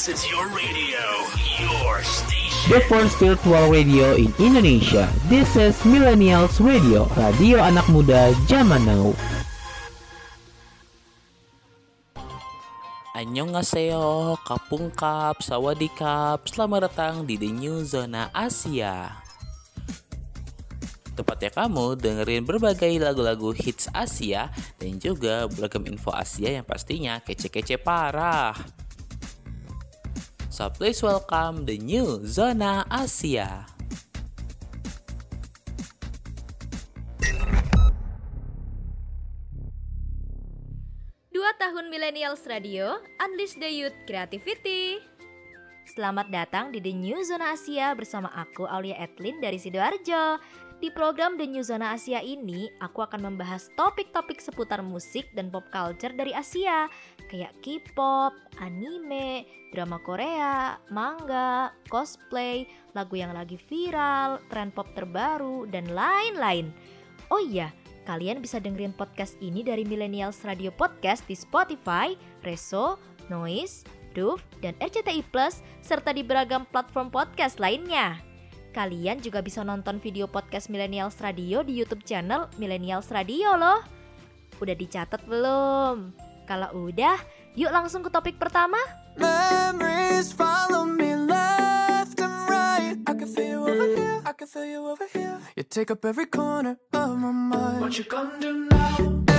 This is your radio, your station. The first virtual radio in Indonesia. This is Millennials Radio, radio anak muda zaman now. Annyeonghaseyo, Kapungkap, Sawadikap, selamat datang di The New Zona Asia. Tepatnya kamu dengerin berbagai lagu-lagu hits Asia dan juga beragam info Asia yang pastinya kece-kece parah. So please welcome the new Zona Asia. Dua tahun Millennials Radio, Unleash the Youth Creativity. Selamat datang di The New Zona Asia bersama aku Aulia Edlin dari Sidoarjo. Di program The New Zona Asia ini, aku akan membahas topik-topik seputar musik dan pop culture dari Asia, kayak K-pop, anime, drama Korea, manga, cosplay, lagu yang lagi viral, tren pop terbaru, dan lain-lain. Oh iya, kalian bisa dengerin podcast ini dari Millennials Radio Podcast di Spotify, Reso, Noise, Doof, dan RCTI Plus, serta di beragam platform podcast lainnya. Kalian juga bisa nonton video podcast Millennials Radio di YouTube channel Millennials Radio loh. Udah dicatat belum? Kalau udah, yuk langsung ke topik pertama. Memories follow me left and right. I can feel you over here. I can feel you over here. You take up every corner of my mind. What you gonna do now?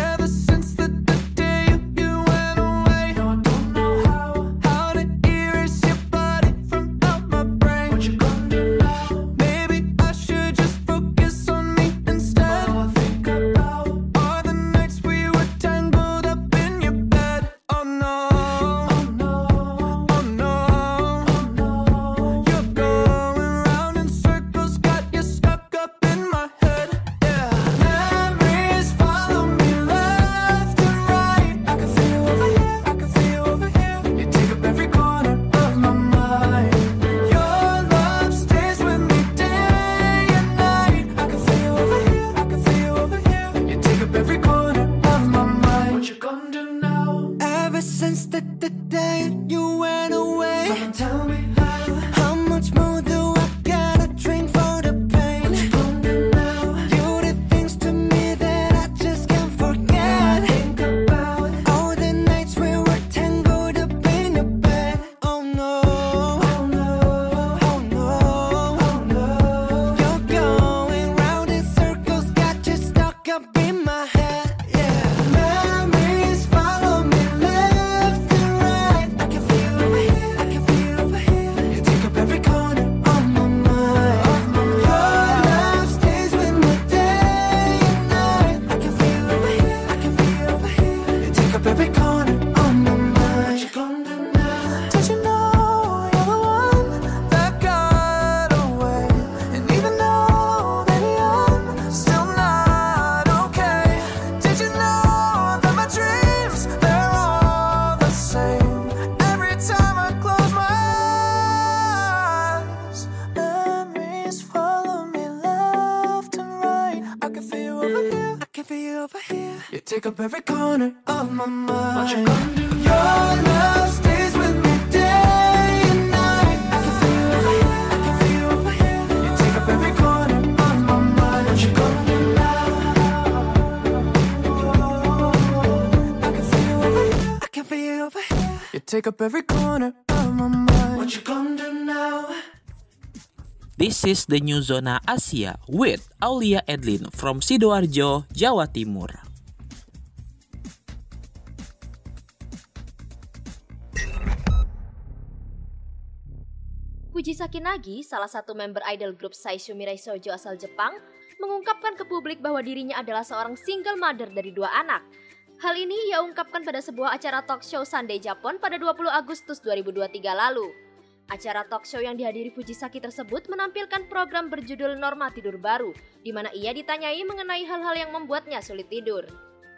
Take up every corner of my mind. What you gonna do now? This is the new Zona Asia with Aulia Edlin from Sidoarjo, Jawa Timur. Fujisaki Nagi, salah satu member idol grup Saishu Mirai Shoujo asal Jepang, mengungkapkan ke publik bahwa dirinya adalah seorang single mother dari dua anak. Hal ini ia ungkapkan pada sebuah acara talk show Sunday Japon pada 20 Agustus 2023 lalu. Acara talk show yang dihadiri Fujisaki tersebut menampilkan program berjudul Norma Tidur Baru, di mana ia ditanyai mengenai hal-hal yang membuatnya sulit tidur.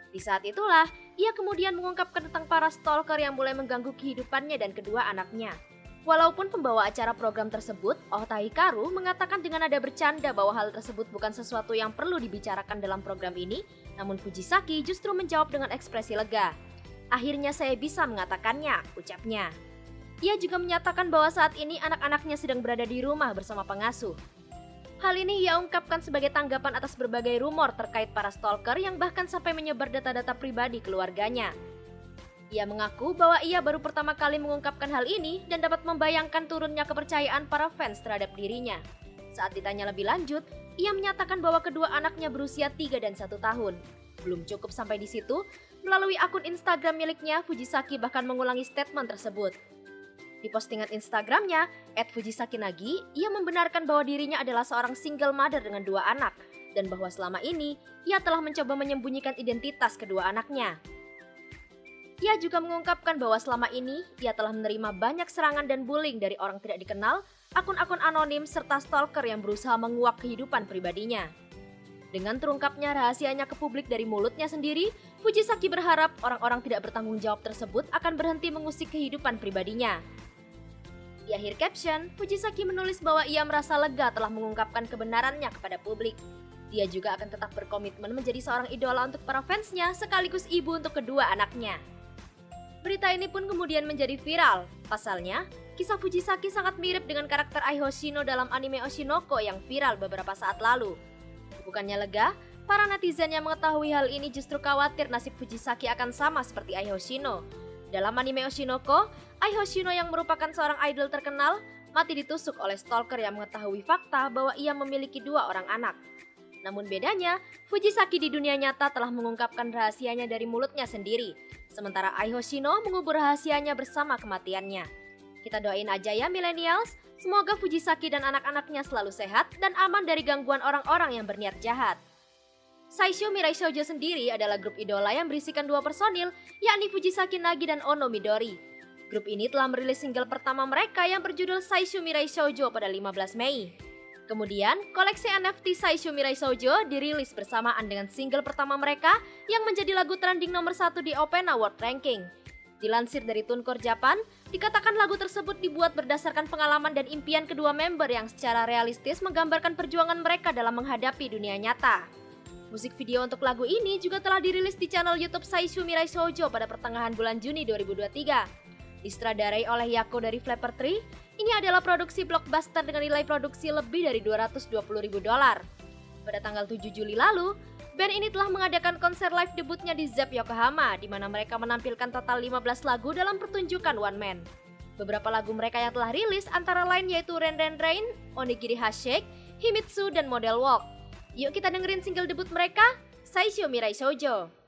Di saat itulah, ia kemudian mengungkapkan tentang para stalker yang mulai mengganggu kehidupannya dan kedua anaknya. Walaupun pembawa acara program tersebut, Ota Hikaru mengatakan dengan ada bercanda bahwa hal tersebut bukan sesuatu yang perlu dibicarakan dalam program ini, namun Fujisaki justru menjawab dengan ekspresi lega. Akhirnya saya bisa mengatakannya, ucapnya. Ia juga menyatakan bahwa saat ini anak-anaknya sedang berada di rumah bersama pengasuh. Hal ini ia ungkapkan sebagai tanggapan atas berbagai rumor terkait para stalker yang bahkan sampai menyebar data-data pribadi keluarganya. Ia mengaku bahwa ia baru pertama kali mengungkapkan hal ini dan dapat membayangkan turunnya kepercayaan para fans terhadap dirinya. Saat ditanya lebih lanjut, ia menyatakan bahwa kedua anaknya berusia 3 dan 1 tahun. Belum cukup sampai di situ, melalui akun Instagram miliknya, Fujisaki bahkan mengulangi statement tersebut. Di postingan Instagramnya, @fujisakinagi, ia membenarkan bahwa dirinya adalah seorang single mother dengan dua anak dan bahwa selama ini ia telah mencoba menyembunyikan identitas kedua anaknya. Ia juga mengungkapkan bahwa selama ini ia telah menerima banyak serangan dan bullying dari orang tidak dikenal, akun-akun anonim serta stalker yang berusaha menguak kehidupan pribadinya. Dengan terungkapnya rahasianya ke publik dari mulutnya sendiri, Fujisaki berharap orang-orang tidak bertanggung jawab tersebut akan berhenti mengusik kehidupan pribadinya. Di akhir caption, Fujisaki menulis bahwa ia merasa lega telah mengungkapkan kebenarannya kepada publik. Dia juga akan tetap berkomitmen menjadi seorang idola untuk para fansnya sekaligus ibu untuk kedua anaknya. Berita ini pun kemudian menjadi viral. Pasalnya, kisah Fujisaki sangat mirip dengan karakter Ai Hoshino dalam anime Oshinoko yang viral beberapa saat lalu. Bukannya lega, para netizen yang mengetahui hal ini justru khawatir nasib Fujisaki akan sama seperti Ai Hoshino. Dalam anime Oshinoko, Ai Hoshino yang merupakan seorang idol terkenal mati ditusuk oleh stalker yang mengetahui fakta bahwa ia memiliki dua orang anak. Namun bedanya, Fujisaki di dunia nyata telah mengungkapkan rahasianya dari mulutnya sendiri, sementara Ai Hoshino mengubur rahasianya bersama kematiannya. Kita doain aja ya millennials, semoga Fujisaki dan anak-anaknya selalu sehat dan aman dari gangguan orang-orang yang berniat jahat. Saisho Mirai Shoujo sendiri adalah grup idola yang berisikan dua personil, yakni Fujisaki Nagi dan Ono Midori. Grup ini telah merilis single pertama mereka yang berjudul Saishu Mirai Shoujo pada 15 Mei. Kemudian, koleksi NFT Saishu Mirai Shoujo dirilis bersamaan dengan single pertama mereka yang menjadi lagu trending nomor satu di Opena World Ranking. Dilansir dari Tunkor Japan, dikatakan lagu tersebut dibuat berdasarkan pengalaman dan impian kedua member yang secara realistis menggambarkan perjuangan mereka dalam menghadapi dunia nyata. Musik video untuk lagu ini juga telah dirilis di channel YouTube Saishu Mirai Shoujo pada pertengahan bulan Juni 2023. Disutradarai oleh Yako dari Flapper Tree, ini adalah produksi blockbuster dengan nilai produksi lebih dari 220 ribu dolar. Pada tanggal 7 Juli lalu, band ini telah mengadakan konser live debutnya di ZEP Yokohama, di mana mereka menampilkan total 15 lagu dalam pertunjukan one man. Beberapa lagu mereka yang telah rilis antara lain yaitu Ren Ren Rain, Onigiri Hashake, Himitsu, dan Model Walk. Yuk kita dengerin single debut mereka, Saisho Mirai Shoujo.「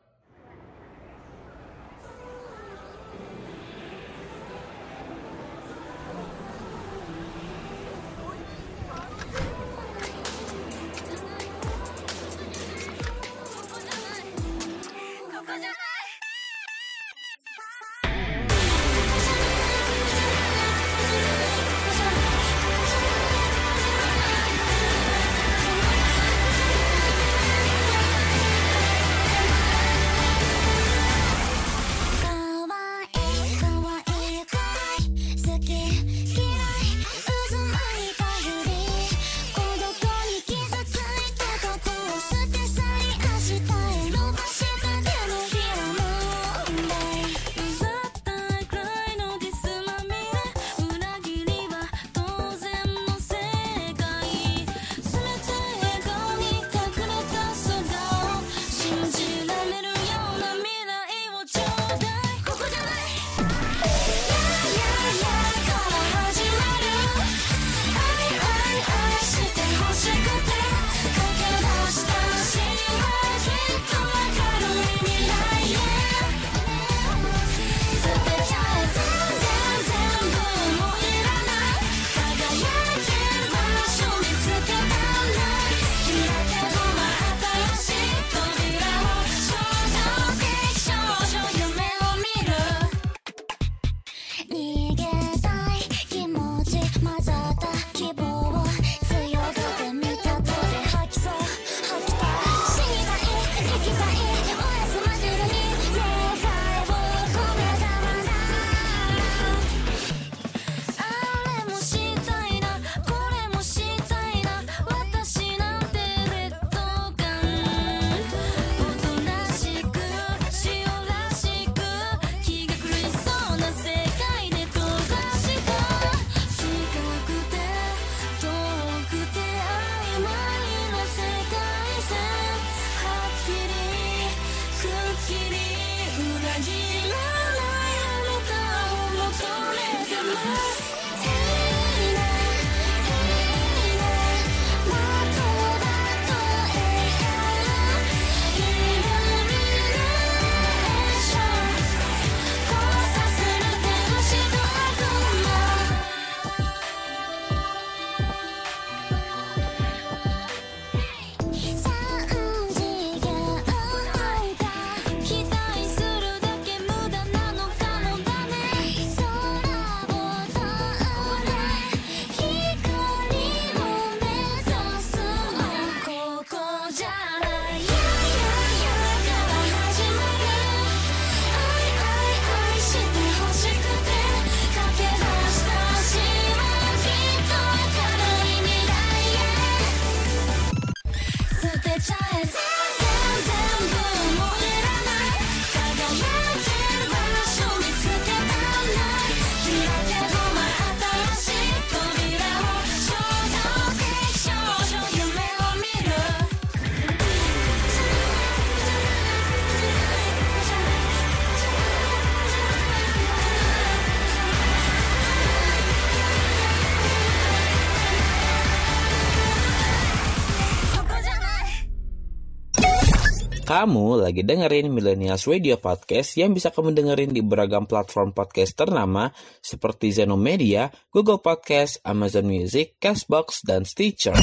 Kamu lagi dengerin Millennials Radio Podcast yang bisa kamu dengerin di beragam platform podcast ternama seperti Zenomedia, Google Podcast, Amazon Music, Castbox, dan Stitcher.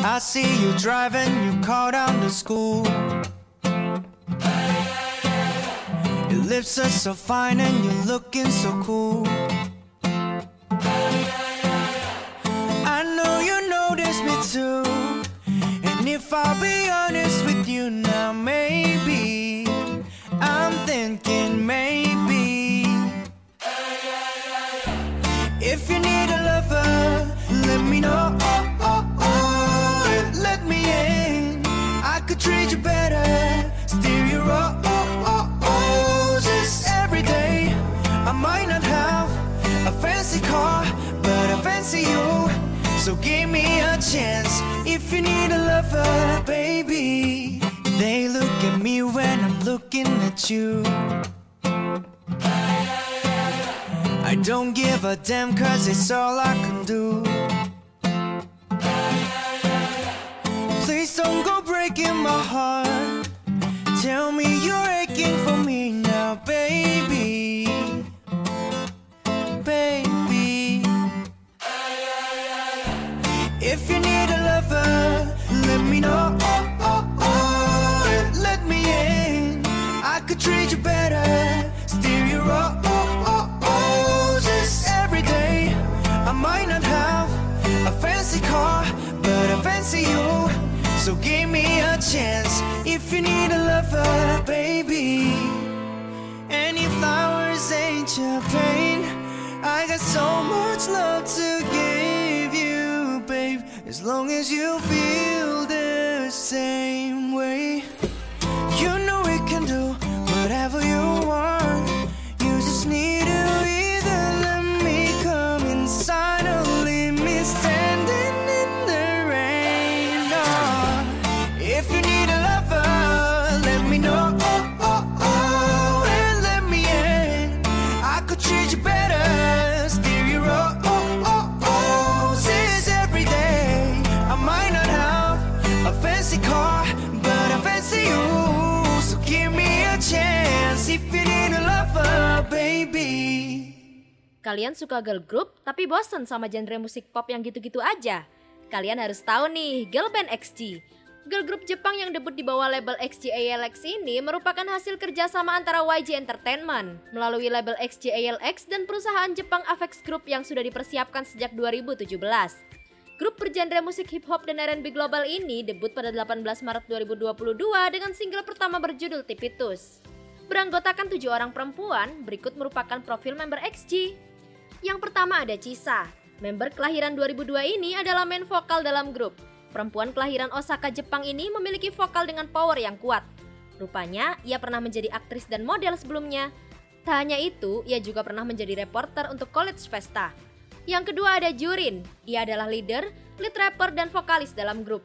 I see you driving your car down to school. Lips are so fine and you're looking so cool. I know you notice me too. And if I'll be honest I fancy you. So give me a chance. If you need a lover, baby. They look at me when I'm looking at you. I don't give a damn cause it's all I can do. Please don't go breaking my heart. Tell me you're aching for me now. Baby. Not have a fancy car, but I fancy you. So give me a chance if you need a lover, baby. Any flowers ain't your pain. I got so much love to give you, babe. As long as you feel the same way. You know Kalian suka girl group tapi bosen sama genre musik pop yang gitu-gitu aja? Kalian harus tahu nih, girl band XG. Girl group Jepang yang debut di bawah label XG ALX ini merupakan hasil kerjasama antara YG Entertainment melalui label XG ALX dan perusahaan Jepang Avex Group yang sudah dipersiapkan sejak 2017. Grup bergenre musik hip hop dan R&B global ini debut pada 18 Maret 2022 dengan single pertama berjudul Tipitus. Beranggotakan tujuh orang perempuan, berikut merupakan profil member XG. Yang pertama ada Chisa. Member kelahiran 2002 ini adalah main vokal dalam grup. Perempuan kelahiran Osaka, Jepang ini memiliki vokal dengan power yang kuat. Rupanya, ia pernah menjadi aktris dan model sebelumnya. Tak hanya itu, ia juga pernah menjadi reporter untuk College Festa. Yang kedua ada Jurin. Ia adalah leader lead rapper dan vokalis dalam grup.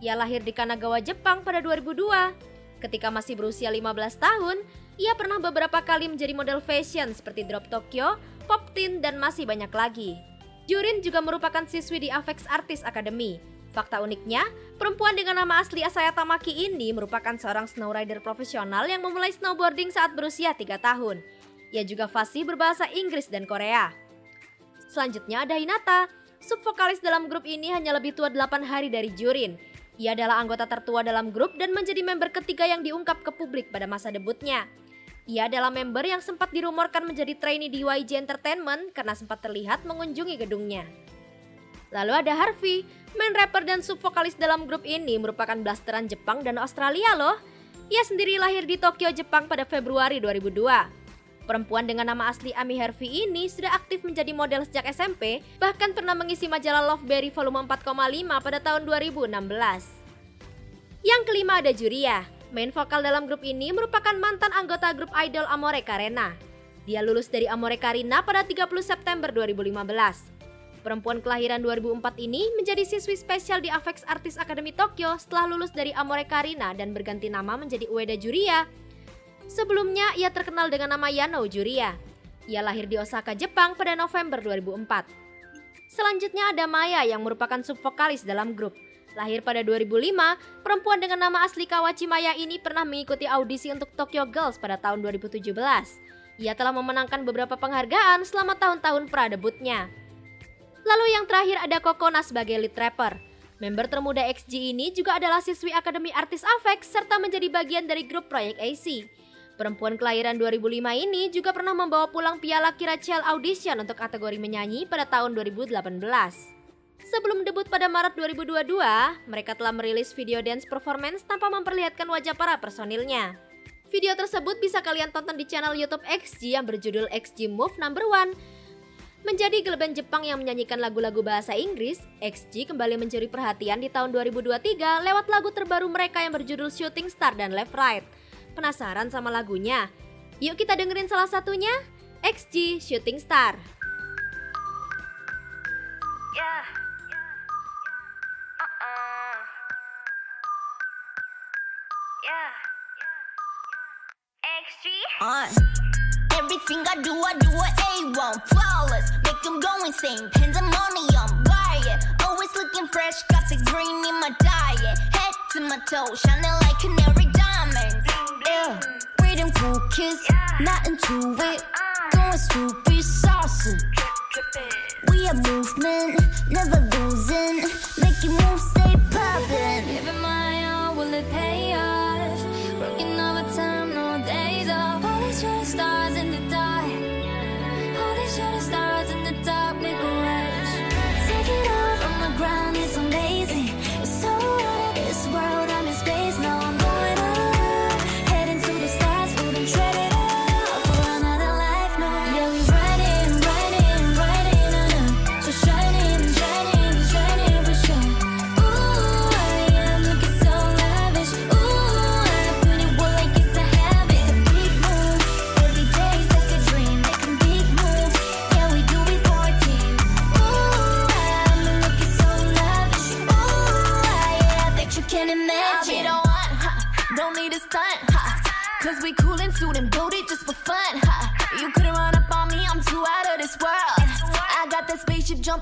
Ia lahir di Kanagawa, Jepang pada 2002. Ketika masih berusia 15 tahun, ia pernah beberapa kali menjadi model fashion seperti Drop Tokyo, Pop Teen, dan masih banyak lagi. Jurin juga merupakan siswi di Avex Artist Academy. Fakta uniknya, perempuan dengan nama asli Asaya Tamaki ini merupakan seorang snowrider profesional yang memulai snowboarding saat berusia 3 tahun. Ia juga fasih berbahasa Inggris dan Korea. Selanjutnya ada Hinata, subvokalis dalam grup ini hanya lebih tua 8 hari dari Jurin. Ia adalah anggota tertua dalam grup dan menjadi member ketiga yang diungkap ke publik pada masa debutnya. Ia adalah member yang sempat dirumorkan menjadi trainee di YG Entertainment karena sempat terlihat mengunjungi gedungnya. Lalu ada Harvey, main rapper dan subvokalis dalam grup ini merupakan blasteran Jepang dan Australia loh. Ia sendiri lahir di Tokyo, Jepang pada Februari 2002. Perempuan dengan nama asli Ami Harvey ini sudah aktif menjadi model sejak SMP, bahkan pernah mengisi majalah Loveberry volume 4,5 pada tahun 2016. Yang kelima ada Juria. Main vokal dalam grup ini merupakan mantan anggota grup idol Amore Karena. Dia lulus dari Amore Karina pada 30 September 2015. Perempuan kelahiran 2004 ini menjadi siswi spesial di Avex Artist Academy Tokyo setelah lulus dari Amore Karina dan berganti nama menjadi Ueda Juria Sebelumnya, ia terkenal dengan nama Yano Juria. Ia lahir di Osaka, Jepang pada November 2004. Selanjutnya ada Maya yang merupakan subvokalis dalam grup. Lahir pada 2005, perempuan dengan nama asli Kawachi Maya ini pernah mengikuti audisi untuk Tokyo Girls pada tahun 2017. Ia telah memenangkan beberapa penghargaan selama tahun-tahun pra-debutnya. Lalu yang terakhir ada Kokona sebagai lead rapper. Member termuda XG ini juga adalah siswi Akademi Artis Avex serta menjadi bagian dari grup proyek AC. Perempuan kelahiran 2005 ini juga pernah membawa pulang piala Kirachel Audition untuk kategori menyanyi pada tahun 2018. Sebelum debut pada Maret 2022, mereka telah merilis video dance performance tanpa memperlihatkan wajah para personilnya. Video tersebut bisa kalian tonton di channel YouTube XG yang berjudul XG Move Number One. Menjadi band Jepang yang menyanyikan lagu-lagu bahasa Inggris, XG kembali mencuri perhatian di tahun 2023 lewat lagu terbaru mereka yang berjudul Shooting Star dan Left Right. Penasaran sama lagunya? Yuk kita dengerin salah satunya, XG Shooting Star. Yeah. On. Everything I do, I do it A1. Flawless, make them go insane. Pandemonium, it. Always looking fresh, got the green in my diet. Head to my toe, shining like canary diamonds. Yeah, reading cool kids, not into it. Going stupid, saucy. We are movement, never losing. Making moves, stay poppin'. Giving my all, will it pay off? Working overtime, off. All these shooting stars in the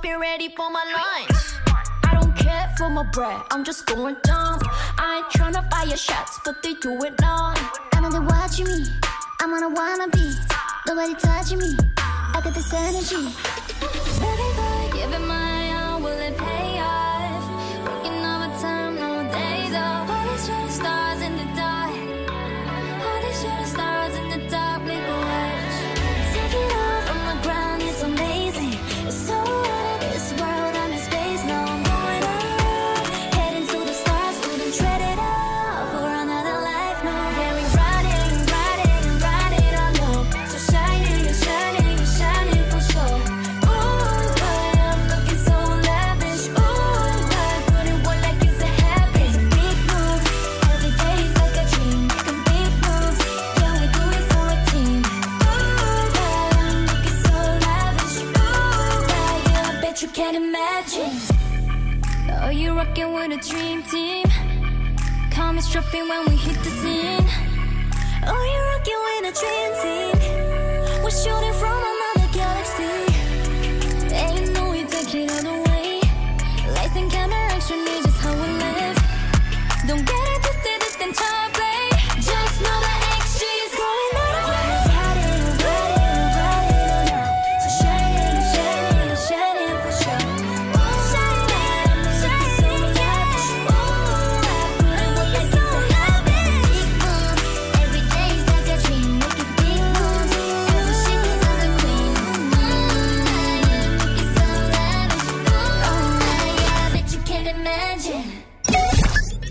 jumping ready for my lunch. I don't care for my bread, I'm just going dumb. I ain't tryna fire shots, but they do it now. I know they're watching me, I'm on a wanna be. Nobody touching me, I got this energy. Baby boy, giving my all, will it pay off? legend. Oh, you rocking with a dream team. Comments dropping when we hit the scene. Oh, Are you rocking with a dream team. We're shooting from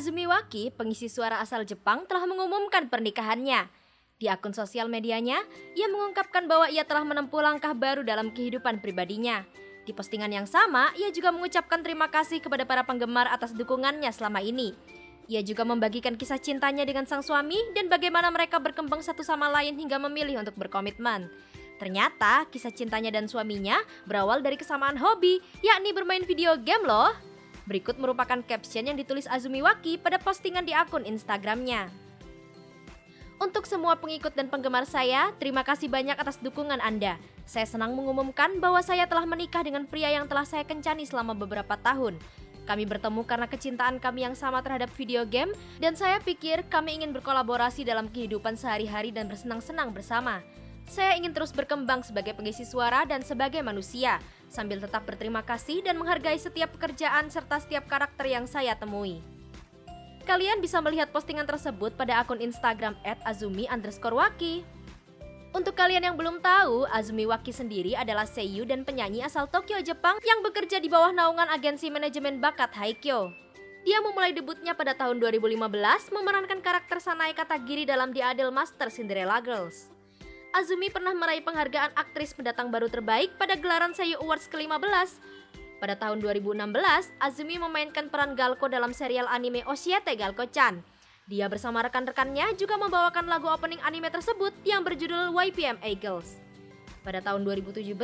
Azumi Waki, pengisi suara asal Jepang, telah mengumumkan pernikahannya. Di akun sosial medianya, ia mengungkapkan bahwa ia telah menempuh langkah baru dalam kehidupan pribadinya. Di postingan yang sama, ia juga mengucapkan terima kasih kepada para penggemar atas dukungannya selama ini. Ia juga membagikan kisah cintanya dengan sang suami dan bagaimana mereka berkembang satu sama lain hingga memilih untuk berkomitmen. Ternyata kisah cintanya dan suaminya berawal dari kesamaan hobi, yakni bermain video game loh. Berikut merupakan caption yang ditulis Azumi Waki pada postingan di akun Instagramnya. Untuk semua pengikut dan penggemar saya, terima kasih banyak atas dukungan Anda. Saya senang mengumumkan bahwa saya telah menikah dengan pria yang telah saya kencani selama beberapa tahun. Kami bertemu karena kecintaan kami yang sama terhadap video game, dan saya pikir kami ingin berkolaborasi dalam kehidupan sehari-hari dan bersenang-senang bersama. Saya ingin terus berkembang sebagai pengisi suara dan sebagai manusia, sambil tetap berterima kasih dan menghargai setiap pekerjaan serta setiap karakter yang saya temui. Kalian bisa melihat postingan tersebut pada akun Instagram @azumi underscore waki. Untuk kalian yang belum tahu, Azumi Waki sendiri adalah seiyu dan penyanyi asal Tokyo, Jepang yang bekerja di bawah naungan agensi manajemen bakat Haikyo. Dia memulai debutnya pada tahun 2015 memerankan karakter Sanae Katagiri dalam The Idol Master Cinderella Girls. Azumi pernah meraih penghargaan aktris pendatang baru terbaik pada gelaran Seiyu Awards ke-15. Pada tahun 2016, Azumi memainkan peran Galko dalam serial anime Oshiete Galko-chan. Dia bersama rekan-rekannya juga membawakan lagu opening anime tersebut yang berjudul YPM Eagles. Pada tahun 2017,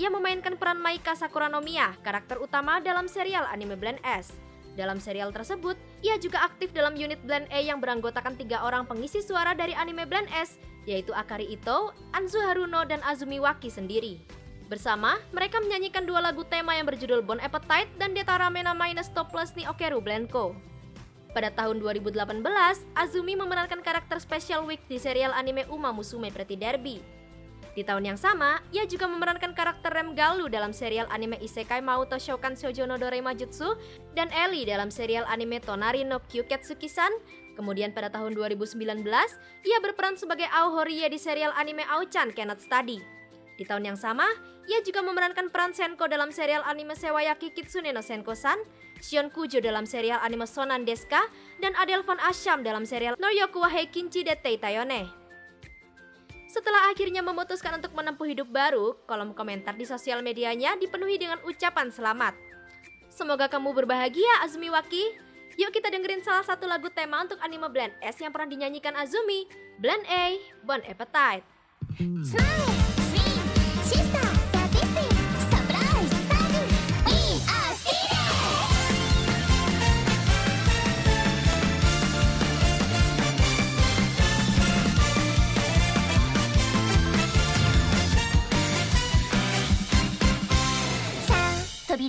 ia memainkan peran Maika Sakura no Miya, karakter utama dalam serial anime Blend S. Dalam serial tersebut, ia juga aktif dalam unit Blend A yang beranggotakan tiga orang pengisi suara dari anime Blend S, yaitu Akari Ito, Anzu Haruno, dan Azumi Waki sendiri. Bersama, mereka menyanyikan dua lagu tema yang berjudul Bon Appetite dan Detarame namanya Stopless ni Okeru Blenko. Pada tahun 2018, Azumi memerankan karakter Special Week di serial anime Uma Musume Pretty Derby. Di tahun yang sama, ia juga memerankan karakter Rem Galu dalam serial anime Isekai Mauto Shoukan Shoujo no Dorema Jutsu dan Ellie dalam serial anime Tonari no Kyuketsuki-san. Kemudian pada tahun 2019, ia berperan sebagai Ao Horie di serial anime Ao-chan Cannot Study. Di tahun yang sama, ia juga memerankan peran Senko dalam serial anime Sewayaki Kitsune no Senko-san, Shion Kujo dalam serial anime Sonan Deska, dan Adele Von Asham dalam serial No Yoku wa Heikinchi Dete Tayone. Setelah akhirnya memutuskan untuk menempuh hidup baru, kolom komentar di sosial medianya dipenuhi dengan ucapan selamat. Semoga kamu berbahagia Azumi Waki. Yuk kita dengerin salah satu lagu tema untuk anime Blend S yang pernah dinyanyikan Azumi, Blend A, Bon Appetite. Smile, sister,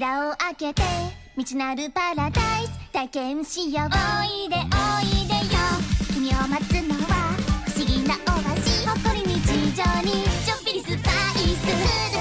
扉を開けて未知なるパラダイス体験しよう。おいでおいでよ。君を待つのは不思議なオアシス誇り日常にちょっぴりスパイス。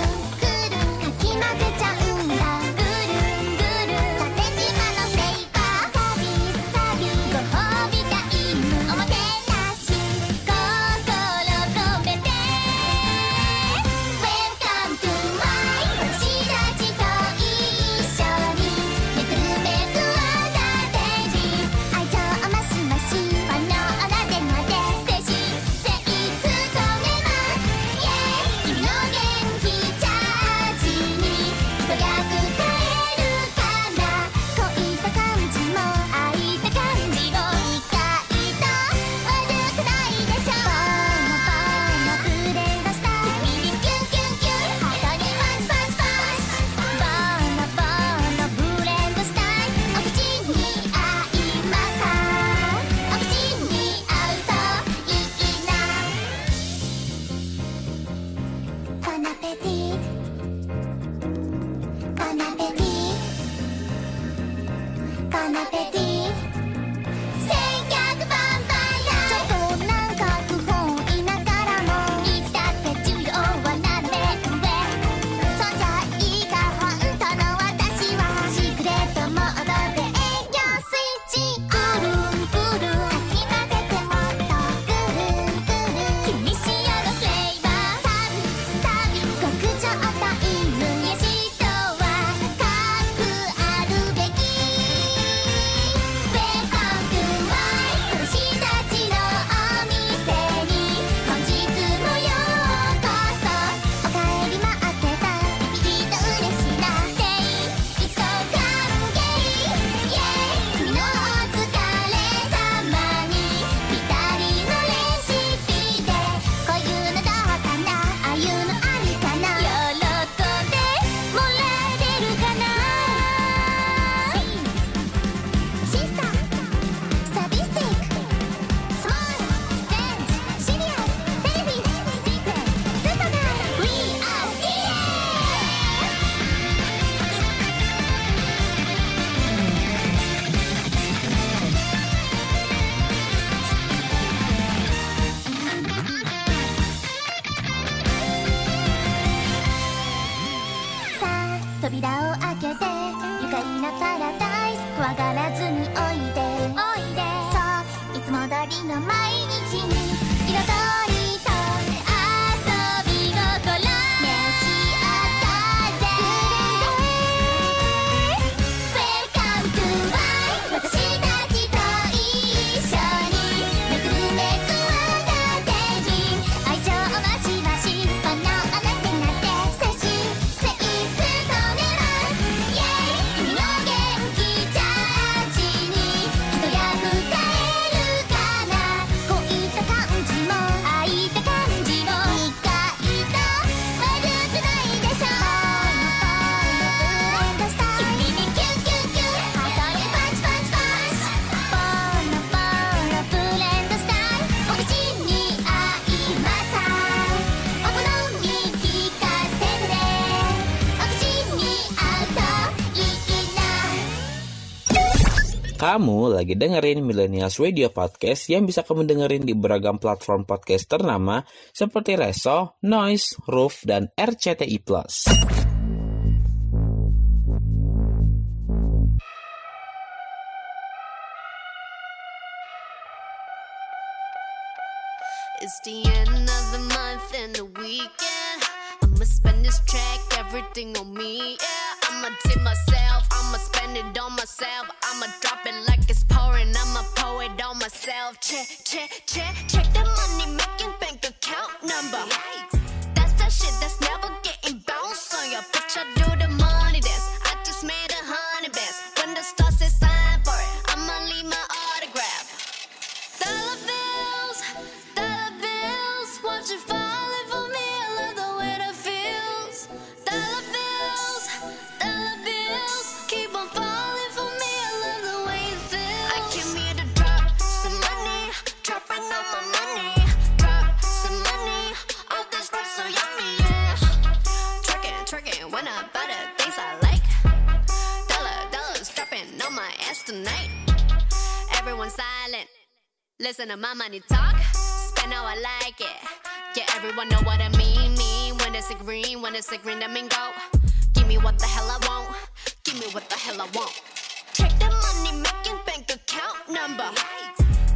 Kamu lagi dengerin Millennials Radio Podcast yang bisa kamu dengerin di beragam platform podcast ternama seperti Reso, Noise, Roof, dan RCTI+. It's the end of the month and the weekend. I'ma spend this track, everything on me. Yeah, I'ma tip myself, I'ma spend it on myself. I'ma drop it like it's pouring, I'ma pour it on myself. Check, check, check, check the money making bank account number. That's that shit that's never getting bounced on your picture. Do the silent. Listen to my money talk. Spend how I like it. Yeah, everyone know what I mean. Mean when it's a green, when it's a green, that mean go. Give me what the hell I want. Give me what the hell I want. Check the money making bank account number.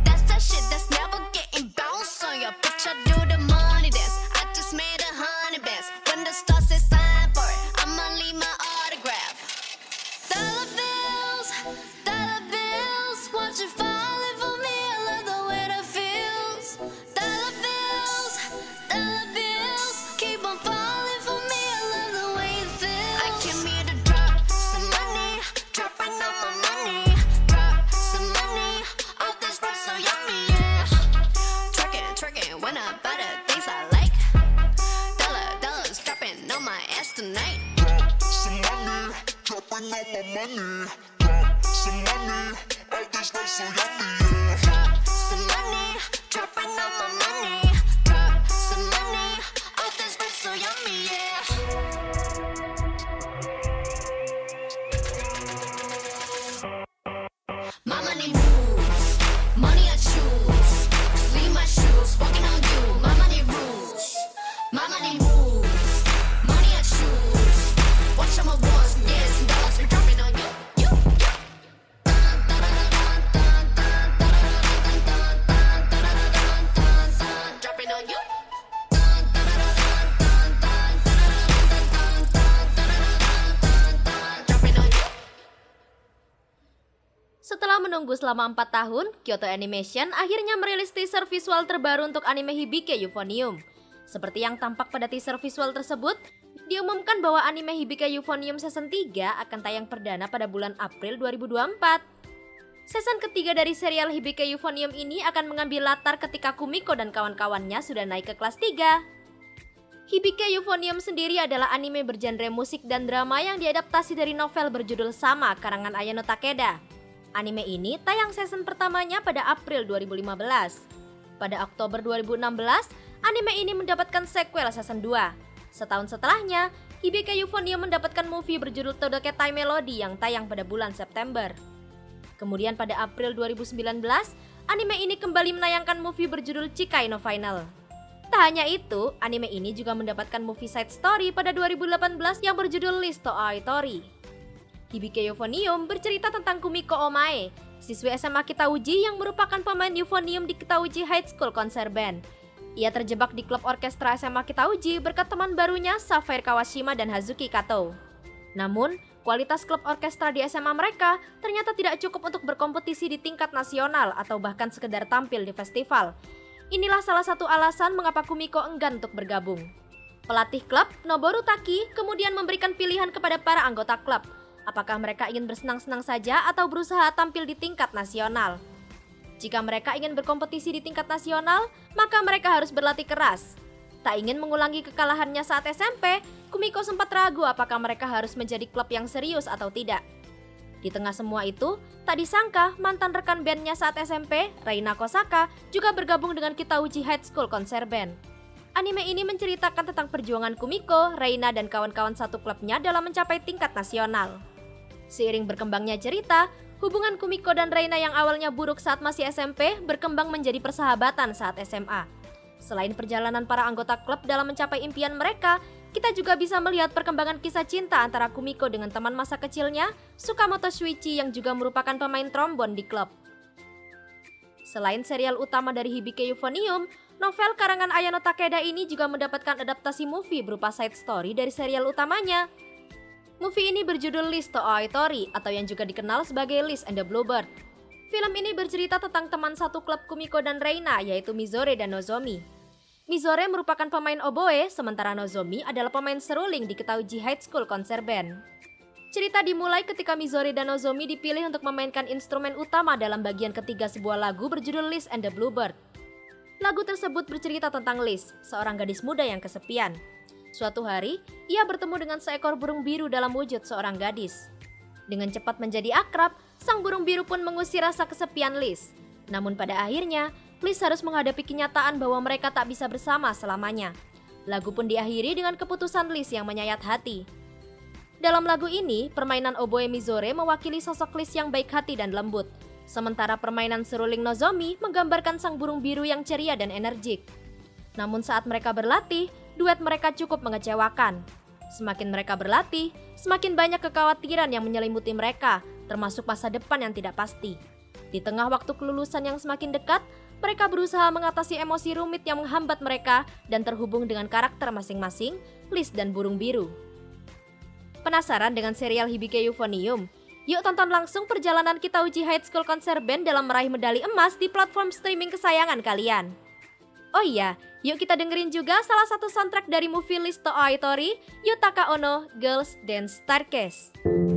That's that shit that's never selama 4 tahun, Kyoto Animation akhirnya merilis teaser visual terbaru untuk anime Hibike Euphonium. Seperti yang tampak pada teaser visual tersebut, diumumkan bahwa anime Hibike Euphonium Season 3 akan tayang perdana pada bulan April 2024. Season ketiga dari serial Hibike Euphonium ini akan mengambil latar ketika Kumiko dan kawan-kawannya sudah naik ke kelas 3. Hibike Euphonium sendiri adalah anime bergenre musik dan drama yang diadaptasi dari novel berjudul sama karangan Ayano Takeda. Anime ini tayang season pertamanya pada April 2015. Pada Oktober 2016, anime ini mendapatkan sequel season 2. Setahun setelahnya, Hibike Euphonium mendapatkan movie berjudul Todoke Tai Melody yang tayang pada bulan September. Kemudian pada April 2019, anime ini kembali menayangkan movie berjudul Chikai no Final. Tak hanya itu, anime ini juga mendapatkan movie side story pada 2018 yang berjudul Listo Aitori. Hibike Euphonium bercerita tentang Kumiko Omae, siswi SMA Kitauji yang merupakan pemain euphonium di Kitauji High School Concert Band. Ia terjebak di klub orkestra SMA Kitauji berkat teman barunya Safire Kawashima dan Hazuki Kato. Namun, kualitas klub orkestra di SMA mereka ternyata tidak cukup untuk berkompetisi di tingkat nasional atau bahkan sekedar tampil di festival. Inilah salah satu alasan mengapa Kumiko enggan untuk bergabung. Pelatih klub, Noboru Taki, kemudian memberikan pilihan kepada para anggota klub. Apakah mereka ingin bersenang-senang saja atau berusaha tampil di tingkat nasional? Jika mereka ingin berkompetisi di tingkat nasional, maka mereka harus berlatih keras. Tak ingin mengulangi kekalahannya saat SMP, Kumiko sempat ragu apakah mereka harus menjadi klub yang serius atau tidak. Di tengah semua itu, tak disangka mantan rekan bandnya saat SMP, Reina Kosaka, juga bergabung dengan Kitauji High School Concert Band. Anime ini menceritakan tentang perjuangan Kumiko, Reina, dan kawan-kawan satu klubnya dalam mencapai tingkat nasional. Seiring berkembangnya cerita, Hubungan Kumiko dan Reina yang awalnya buruk saat masih SMP berkembang menjadi persahabatan saat SMA. Selain perjalanan para anggota klub dalam mencapai impian mereka, kita juga bisa melihat perkembangan kisah cinta antara Kumiko dengan teman masa kecilnya, Sukamoto Shuichi yang juga merupakan pemain trombon di klub. Selain serial utama dari Hibike Euphonium, novel karangan Ayano Takeda ini juga mendapatkan adaptasi movie berupa side story dari serial utamanya. Movie ini berjudul List to Aoitori atau yang juga dikenal sebagai List and the Bluebird. Film ini bercerita tentang teman satu klub Kumiko dan Reina yaitu Mizore dan Nozomi. Mizore merupakan pemain oboe, sementara Nozomi adalah pemain seruling di Ketauji High School Concert Band. Cerita dimulai ketika Mizore dan Nozomi dipilih untuk memainkan instrumen utama dalam bagian ketiga sebuah lagu berjudul List and the Bluebird. Lagu tersebut bercerita tentang Liz, seorang gadis muda yang kesepian. Suatu hari, ia bertemu dengan seekor burung biru dalam wujud seorang gadis. Dengan cepat menjadi akrab, sang burung biru pun mengusir rasa kesepian Liz. Namun pada akhirnya, Liz harus menghadapi kenyataan bahwa mereka tak bisa bersama selamanya. Lagu pun diakhiri dengan keputusan Liz yang menyayat hati. Dalam lagu ini, permainan oboe Mizore mewakili sosok Liz yang baik hati dan lembut. Sementara permainan seruling Nozomi menggambarkan sang burung biru yang ceria dan energik. Namun saat mereka berlatih, duet mereka cukup mengecewakan. Semakin mereka berlatih, semakin banyak kekhawatiran yang menyelimuti mereka, termasuk masa depan yang tidak pasti. Di tengah waktu kelulusan yang semakin dekat, mereka berusaha mengatasi emosi rumit yang menghambat mereka dan terhubung dengan karakter masing-masing, Liz dan Burung Biru. Penasaran dengan serial Hibike Euphonium? Yuk tonton langsung perjalanan kita uji High School Concert Band dalam meraih medali emas di platform streaming kesayangan kalian. Oh iya, yuk kita dengerin juga salah satu soundtrack dari movie Listo Aitori, Yutaka Ono, Girls Dance Starcase.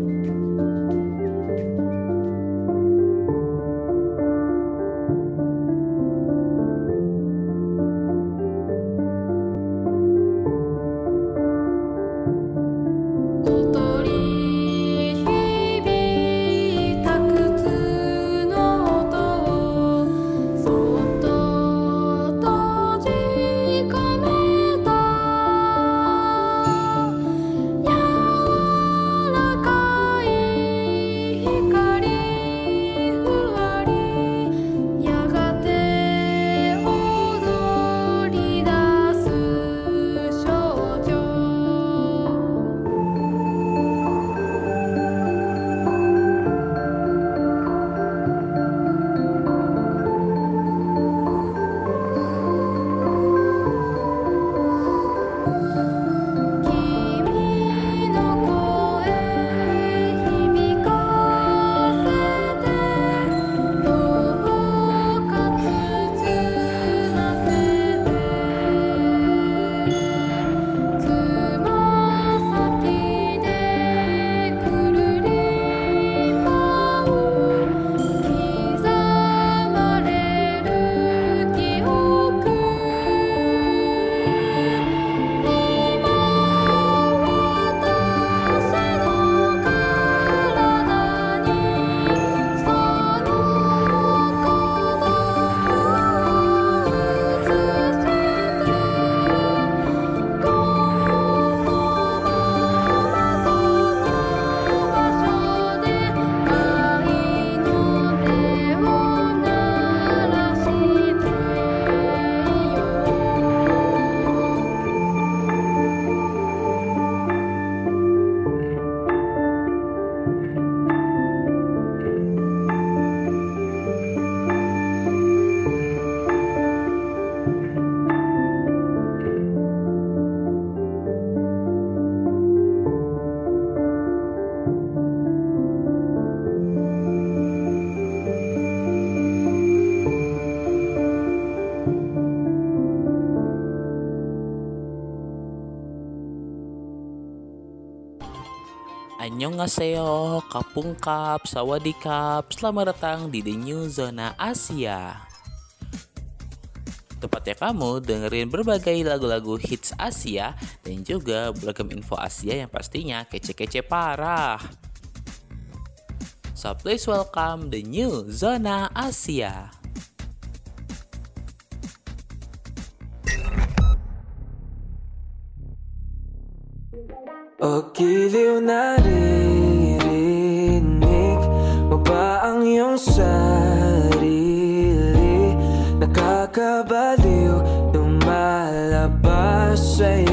Annyeonghaseyo, Kapungkap, Sawadikap, selamat datang di The New Zona Asia. Tepatnya kamu dengerin berbagai lagu-lagu hits Asia dan juga beragam info Asia yang pastinya kece-kece parah. So please welcome The New Zona Asia. O giliw naririnig mo sarili. Nakakabaliw Lumalabas sa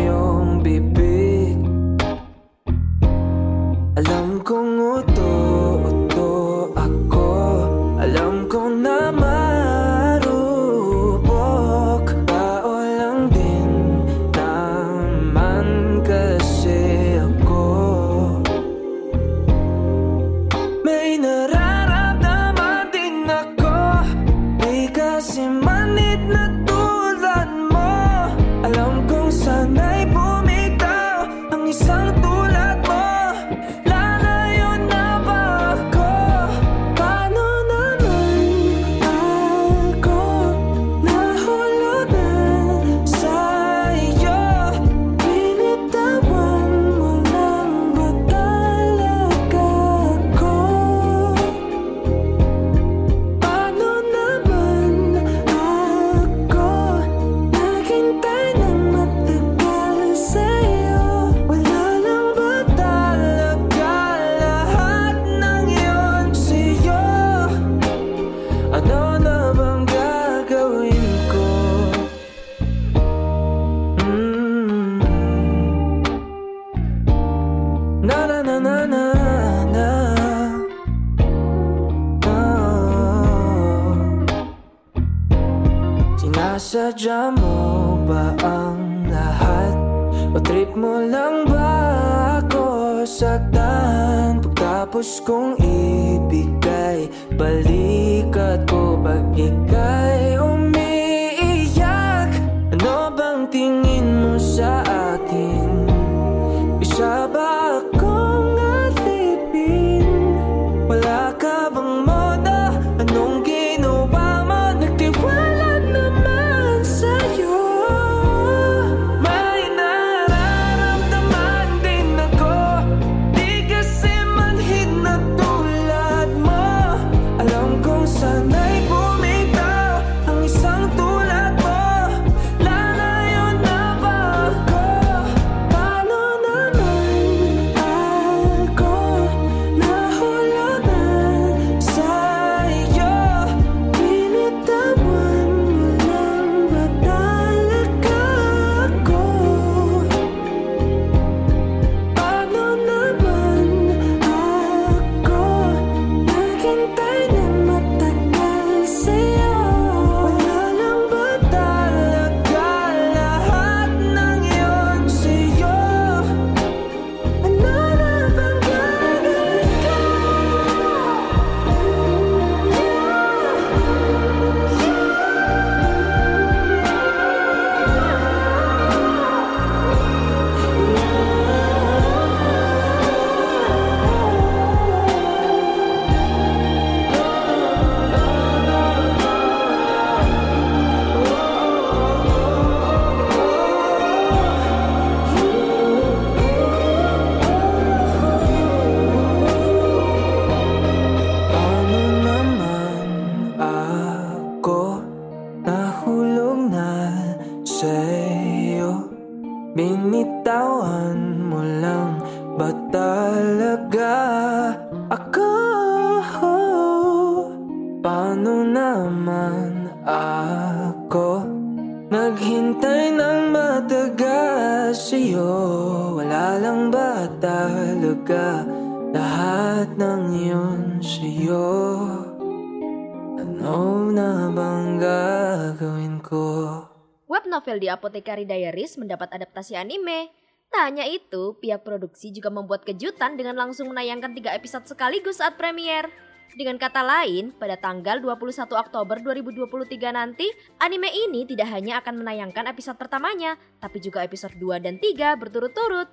Apothecary Diaries mendapat adaptasi anime. Tak hanya itu, pihak produksi juga membuat kejutan dengan langsung menayangkan tiga episode sekaligus saat premier. Dengan kata lain, pada tanggal 21 Oktober 2023 nanti, anime ini tidak hanya akan menayangkan episode pertamanya, tapi juga episode 2 dan 3 berturut-turut.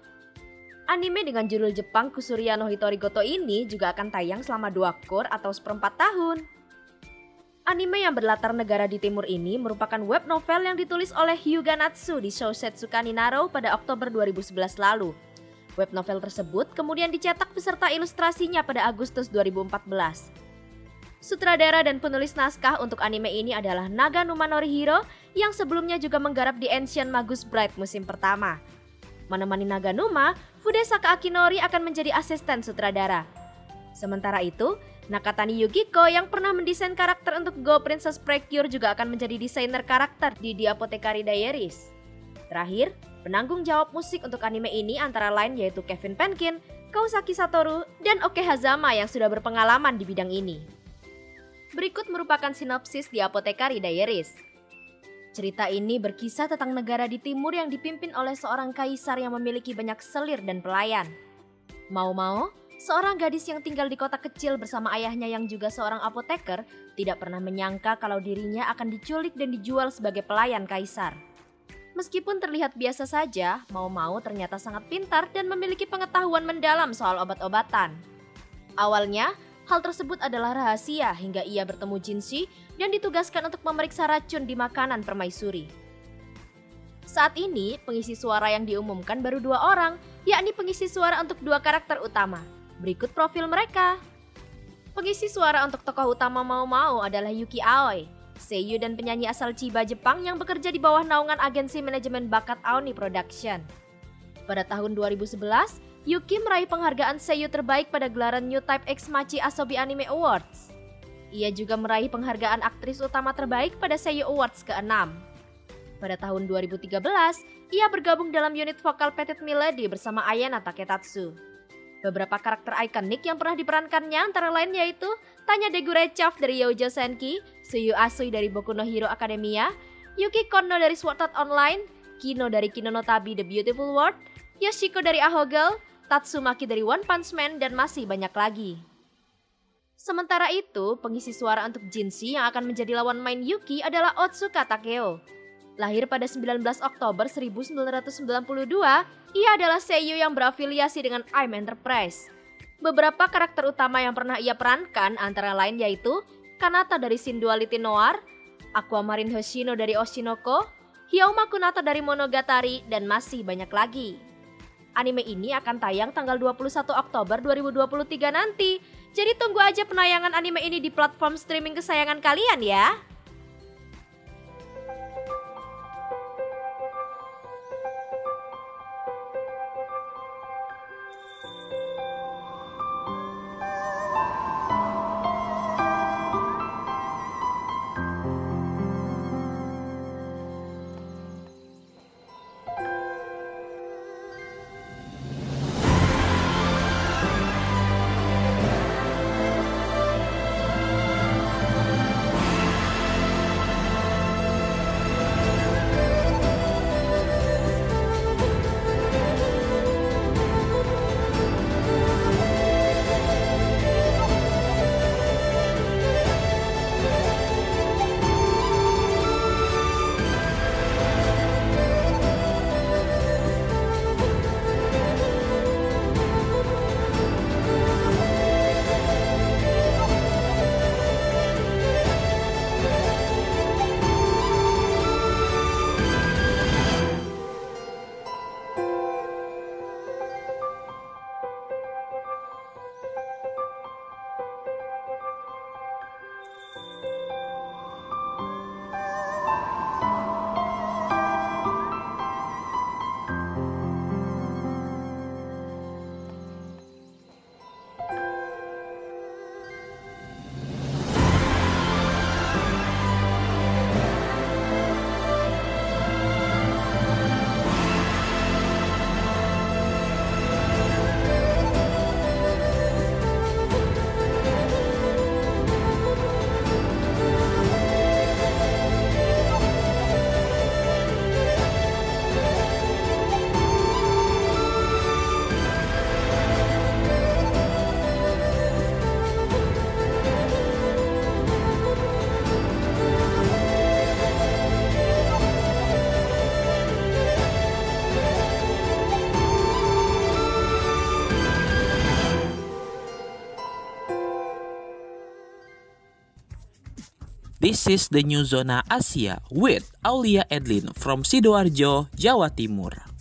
Anime dengan judul Jepang Kusuriya no Hitori Goto ini juga akan tayang selama 2 core atau seperempat tahun. Anime yang berlatar negara di timur ini merupakan web novel yang ditulis oleh Hyuga Natsu di Shousetsu Kaninaro pada Oktober 2011 lalu. Web novel tersebut kemudian dicetak beserta ilustrasinya pada Agustus 2014. Sutradara dan penulis naskah untuk anime ini adalah Naganuma Norihiro yang sebelumnya juga menggarap di Ancient Magus Bright musim pertama. Menemani Naganuma, Fudesaka Akinori akan menjadi asisten sutradara. Sementara itu, Nakatani Yukiko yang pernah mendesain karakter untuk Go Princess Precure juga akan menjadi desainer karakter di The Apothecary Diaries. Terakhir, penanggung jawab musik untuk anime ini antara lain yaitu Kevin Penkin, Kausaki Satoru, dan Oke Hazama yang sudah berpengalaman di bidang ini. Berikut merupakan sinopsis di Apothecary Diaries. Cerita ini berkisah tentang negara di timur yang dipimpin oleh seorang kaisar yang memiliki banyak selir dan pelayan. Mau-mau, seorang gadis yang tinggal di kota kecil bersama ayahnya yang juga seorang apoteker tidak pernah menyangka kalau dirinya akan diculik dan dijual sebagai pelayan kaisar. Meskipun terlihat biasa saja, mau-mau ternyata sangat pintar dan memiliki pengetahuan mendalam soal obat-obatan. Awalnya, hal tersebut adalah rahasia hingga ia bertemu Jinshi dan ditugaskan untuk memeriksa racun di makanan permaisuri. Saat ini, pengisi suara yang diumumkan baru dua orang, yakni pengisi suara untuk dua karakter utama. Berikut profil mereka. Pengisi suara untuk tokoh utama Mau-Mau adalah Yuki Aoi, seiyu dan penyanyi asal Chiba, Jepang yang bekerja di bawah naungan agensi manajemen bakat Aoni Production. Pada tahun 2011, Yuki meraih penghargaan seiyu terbaik pada gelaran New Type X Machi Asobi Anime Awards. Ia juga meraih penghargaan aktris utama terbaik pada Seiyu Awards ke-6. Pada tahun 2013, ia bergabung dalam unit vokal Petit Melody bersama Ayana Taketatsu. Beberapa karakter ikonik yang pernah diperankannya antara lain yaitu Tanya Degurechev dari Youjo Senki, Suyu Asui dari Boku no Hero Academia, Yuki Kono dari Sword Art Online, Kino dari Kino no Tabi The Beautiful World, Yoshiko dari Aho Girl, Tatsumaki dari One Punch Man, dan masih banyak lagi. Sementara itu, pengisi suara untuk Jinshi yang akan menjadi lawan main Yuki adalah Otsuka Takeo. Lahir pada 19 Oktober 1992, ia adalah seiyu yang berafiliasi dengan AIM Enterprise. Beberapa karakter utama yang pernah ia perankan antara lain yaitu Kanata dari Shin Duality Noir, Aquamarine Hoshino dari Oshinoko, Hyauma Kunata dari Monogatari, dan masih banyak lagi. Anime ini akan tayang tanggal 21 Oktober 2023 nanti. Jadi tunggu aja penayangan anime ini di platform streaming kesayangan kalian ya. This is the new Zona Asia with Aulia Edlin from Sidoarjo, Jawa Timur.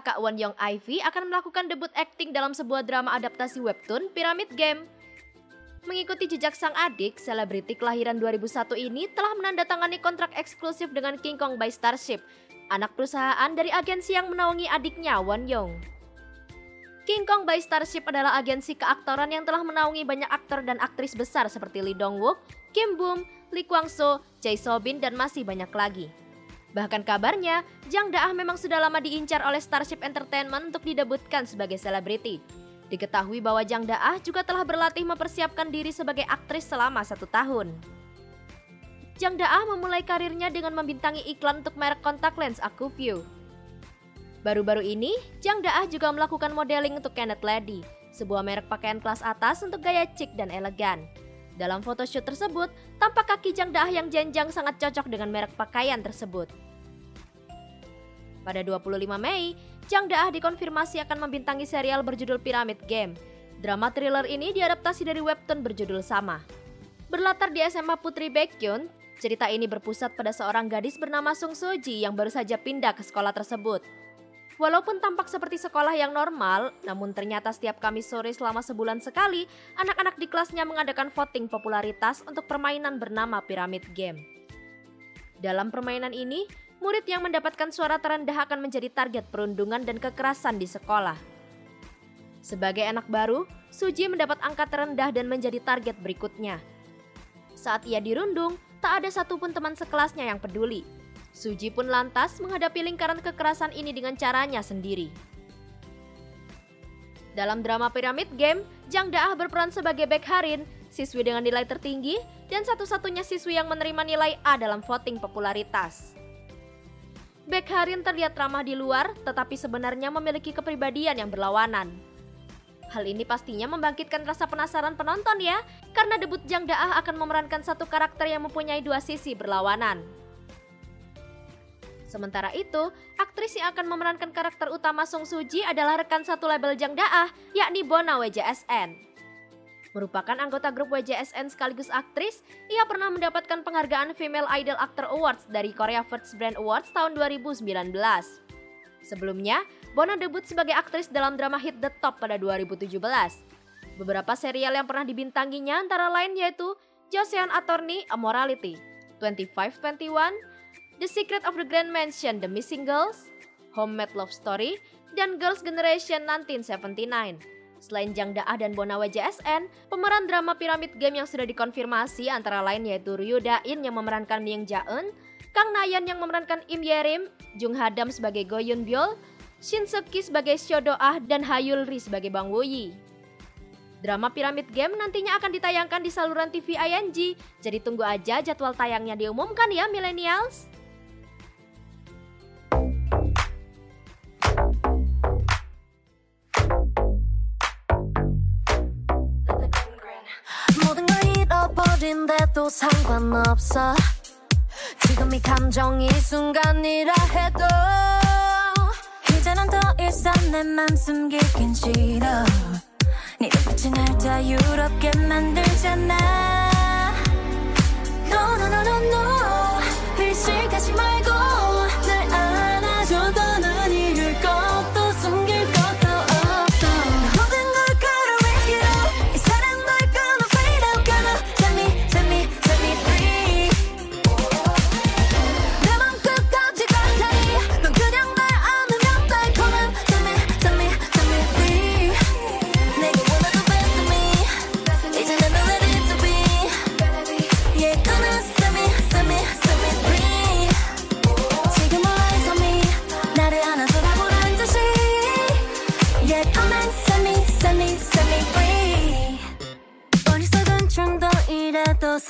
Kakak Won Young Ivy akan melakukan debut akting dalam sebuah drama adaptasi webtoon Pyramid Game. Mengikuti jejak sang adik, selebriti kelahiran 2001 ini telah menandatangani kontrak eksklusif dengan King Kong by Starship, anak perusahaan dari agensi yang menaungi adiknya Won Young. King Kong by Starship adalah agensi keaktoran yang telah menaungi banyak aktor dan aktris besar seperti Lee Dong Wook, Kim Boom, Lee Kwang Soo, Jae So Bin, dan masih banyak lagi. Bahkan kabarnya, Jang Daah memang sudah lama diincar oleh Starship Entertainment untuk didebutkan sebagai selebriti. Diketahui bahwa Jang Daah juga telah berlatih mempersiapkan diri sebagai aktris selama satu tahun. Jang Daah memulai karirnya dengan membintangi iklan untuk merek kontak lens Acuvue. Baru-baru ini, Jang Daah juga melakukan modeling untuk Kenneth Lady, sebuah merek pakaian kelas atas untuk gaya chic dan elegan. Dalam photoshoot tersebut, tampak kaki Jang Daah yang jenjang sangat cocok dengan merek pakaian tersebut. Pada 25 Mei, Jang Daah dikonfirmasi akan membintangi serial berjudul Pyramid Game. Drama thriller ini diadaptasi dari webtoon berjudul sama. Berlatar di SMA Putri Baekhyun, cerita ini berpusat pada seorang gadis bernama Sung Soji yang baru saja pindah ke sekolah tersebut. Walaupun tampak seperti sekolah yang normal, namun ternyata setiap Kamis sore selama sebulan sekali, anak-anak di kelasnya mengadakan voting popularitas untuk permainan bernama Pyramid Game. Dalam permainan ini, murid yang mendapatkan suara terendah akan menjadi target perundungan dan kekerasan di sekolah. Sebagai anak baru, Suji mendapat angka terendah dan menjadi target berikutnya. Saat ia dirundung, tak ada satupun teman sekelasnya yang peduli. Suji pun lantas menghadapi lingkaran kekerasan ini dengan caranya sendiri. Dalam drama Pyramid Game, Jang Daah berperan sebagai Baek Harin, siswi dengan nilai tertinggi dan satu-satunya siswi yang menerima nilai A dalam voting popularitas. Baek Harin terlihat ramah di luar, tetapi sebenarnya memiliki kepribadian yang berlawanan. Hal ini pastinya membangkitkan rasa penasaran penonton ya, karena debut Jang Daah akan memerankan satu karakter yang mempunyai dua sisi berlawanan. Sementara itu, aktris yang akan memerankan karakter utama Song Suji adalah rekan satu label Jang Daah, yakni Bona WJSN. Merupakan anggota grup WJSN sekaligus aktris, ia pernah mendapatkan penghargaan Female Idol Actor Awards dari Korea First Brand Awards tahun 2019. Sebelumnya, Bona debut sebagai aktris dalam drama hit The Top pada 2017. Beberapa serial yang pernah dibintanginya antara lain yaitu Joseon Attorney A Morality, 2521, The Secret of the Grand Mansion The Missing Girls, Homemade Love Story, dan Girls Generation 1979. Selain Jang Daah dan Bona WJSN, pemeran drama Pyramid Game yang sudah dikonfirmasi antara lain yaitu Ryu Da-in yang memerankan Myung Ja-eun, Kang Nayeon yang memerankan Im Yerim, Jung Ha-dam sebagai Go Yun Byul, Shin Seok-ki sebagai Seo Do-ah, dan Hayul Ri sebagai Bang Woo-yi. Drama Pyramid Game nantinya akan ditayangkan di saluran TV ING, jadi tunggu aja jadwal tayangnya diumumkan ya millennials. 날인데도 상관없어. 지금 이 감정이 순간이라 해도 이제는 더 이상 내 맘 숨기긴 싫어. 네 눈빛이 날 자유롭게 만들잖아. No no no no no. 일식하지 마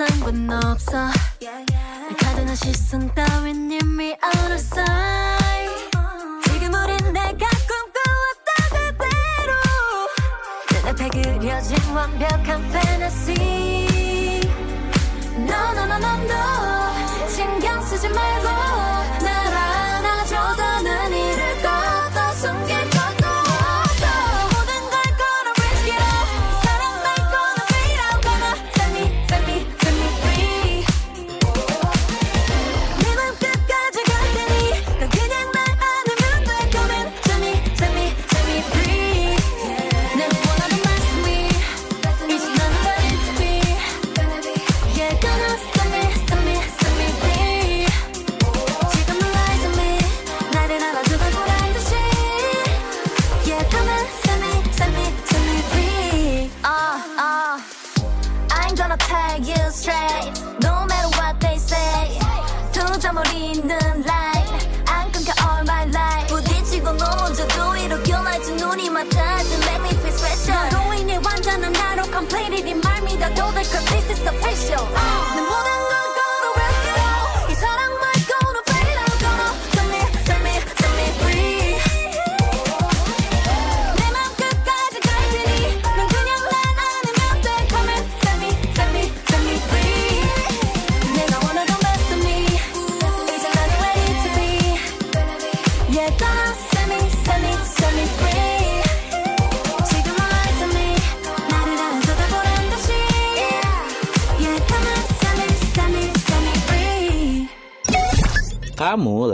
상관없어. 가둔한 시선 따윈 이미 알았어.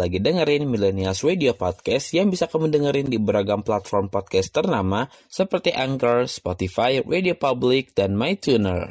lagi dengerin Millennials Radio Podcast yang bisa kamu dengerin di beragam platform podcast ternama seperti Anchor, Spotify, Radio Public, dan MyTuner.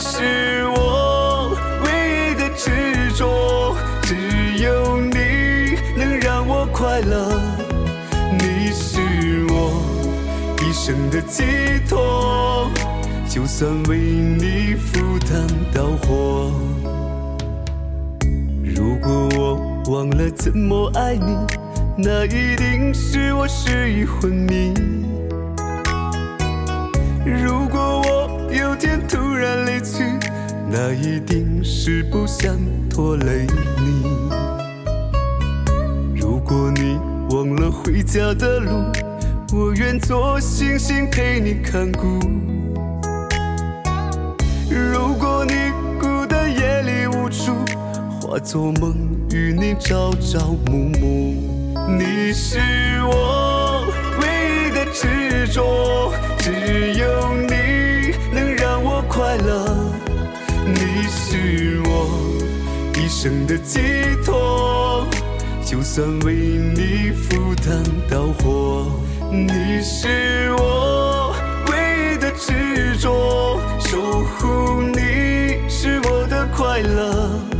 是我唯一的执着只有你能让我快乐你是我一生的寄托就算为你赴汤蹈火如果我忘了怎么爱你那一定是我失忆昏迷。如果我有天突然离去那一定是不想拖累你。如果你忘了回家的路我愿做星星陪你看顾。如果你孤单夜里无助化作梦与你朝朝暮暮你是我唯一的执着只有你能让我快乐你是我一生的寄托就算为你赴汤蹈火你是我唯一的执着守护你是我的快乐。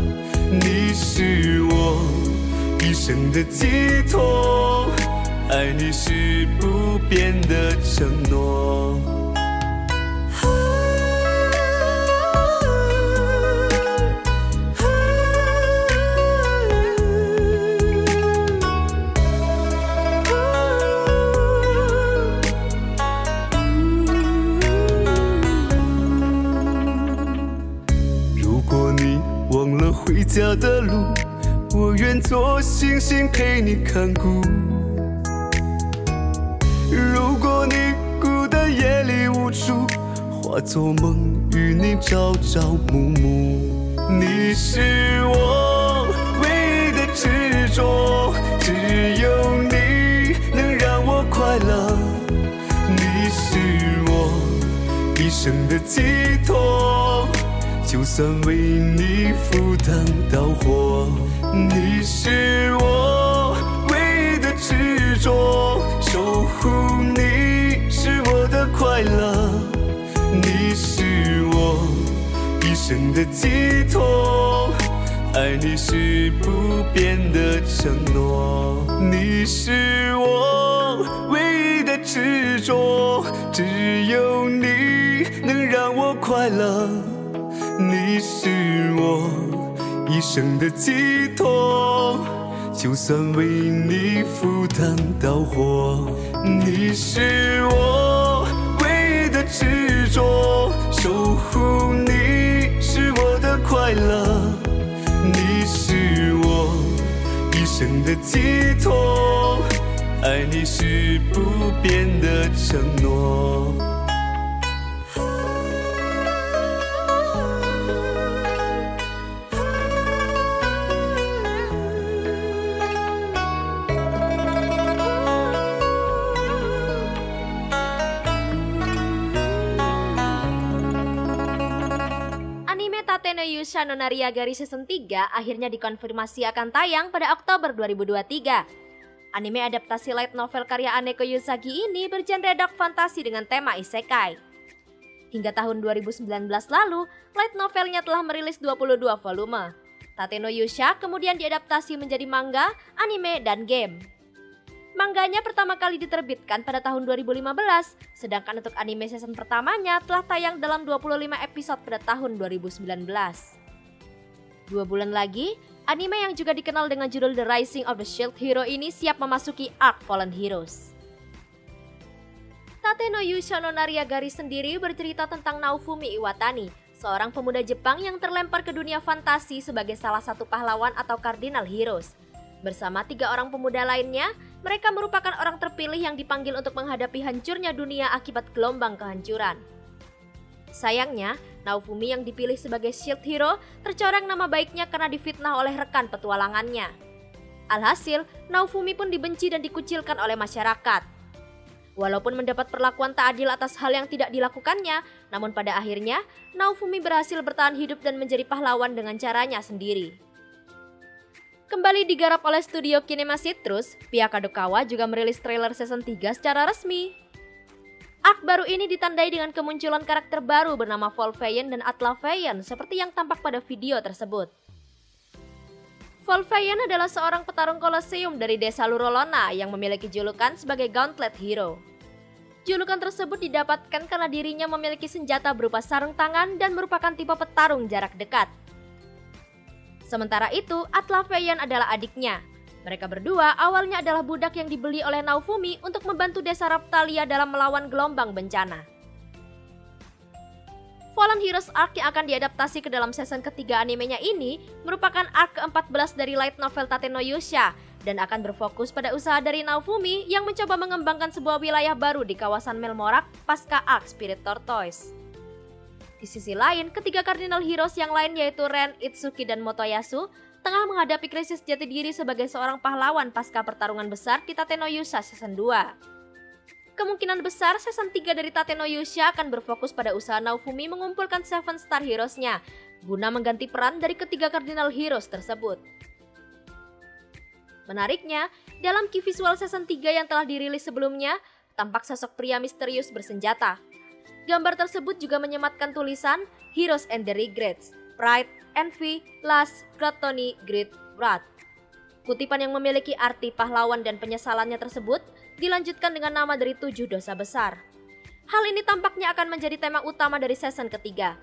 你是我一生的寄托。爱你是不变的承诺。如果你忘了回家的路，我愿做星星陪你看顾。如果你孤单夜里无助，化作梦与你朝朝暮暮。你是我唯一的执着，只有你能让我快乐。你是我一生的寄托，就算为你赴汤蹈火。你是我快乐。你是我一生的寄托，爱你是不变的承诺。你是我唯一的执着，只有你能让我快乐。你是我一生的寄托，就算为你赴汤蹈火。你是我你是我的快乐。你是我一生的寄托，爱你是不变的承诺。Tate no Yusha no Nariagari Season 3 akhirnya dikonfirmasi akan tayang pada Oktober 2023. Anime adaptasi light novel karya Aneko Yusagi ini bergenre dark fantasi dengan tema isekai. Hingga tahun 2019 lalu, light novelnya telah merilis 22 volume. Tate no Yusha kemudian diadaptasi menjadi manga, anime, dan game. Mangganya pertama kali diterbitkan pada tahun 2015, sedangkan untuk anime season pertamanya telah tayang dalam 25 episode pada tahun 2019. Dua bulan lagi, anime yang juga dikenal dengan judul The Rising of the Shield Hero ini siap memasuki arc Fallen Heroes. Tate no Yusha no Nariagari sendiri bercerita tentang Naofumi Iwatani, seorang pemuda Jepang yang terlempar ke dunia fantasi sebagai salah satu pahlawan atau cardinal heroes. Bersama tiga orang pemuda lainnya, mereka merupakan orang terpilih yang dipanggil untuk menghadapi hancurnya dunia akibat gelombang kehancuran. Sayangnya, Naofumi yang dipilih sebagai shield hero tercoreng nama baiknya karena difitnah oleh rekan petualangannya. Alhasil, Naofumi pun dibenci dan dikucilkan oleh masyarakat. Walaupun mendapat perlakuan tak adil atas hal yang tidak dilakukannya, namun pada akhirnya Naofumi berhasil bertahan hidup dan menjadi pahlawan dengan caranya sendiri. Kembali digarap oleh studio Kinema Citrus, pihak Kadokawa juga merilis trailer season 3 secara resmi. Arc baru ini ditandai dengan kemunculan karakter baru bernama Volvayan dan Atlaveyan seperti yang tampak pada video tersebut. Volvayan adalah seorang petarung koloseum dari desa Lurolona yang memiliki julukan sebagai Gauntlet Hero. Julukan tersebut didapatkan karena dirinya memiliki senjata berupa sarung tangan dan merupakan tipe petarung jarak dekat. Sementara itu, Atlaveyan adalah adiknya. Mereka berdua awalnya adalah budak yang dibeli oleh Naofumi untuk membantu desa Raptalia dalam melawan gelombang bencana. Fallen Heroes Arc yang akan diadaptasi ke dalam season ketiga animenya ini merupakan arc ke-14 dari light novel Tate no Yusha dan akan berfokus pada usaha dari Naofumi yang mencoba mengembangkan sebuah wilayah baru di kawasan Melmorak pasca arc Spirit Tortoise. Di sisi lain, ketiga Cardinal Heroes yang lain yaitu Ren, Itsuki, dan Motoyasu tengah menghadapi krisis jati diri sebagai seorang pahlawan pasca pertarungan besar di Tate no Yusha Season 2. Kemungkinan besar season 3 dari Tate no Yusha akan berfokus pada usaha Naofumi mengumpulkan Seven Star Heroes-nya guna mengganti peran dari ketiga Cardinal Heroes tersebut. Menariknya, dalam key visual season 3 yang telah dirilis sebelumnya, tampak sosok pria misterius bersenjata. Gambar tersebut juga menyematkan tulisan Heroes and the Regrets, Pride, Envy, Lust, Gluttony, Greed, Wrath. Kutipan yang memiliki arti pahlawan dan penyesalannya tersebut dilanjutkan dengan nama dari tujuh dosa besar. Hal ini tampaknya akan menjadi tema utama dari season ketiga.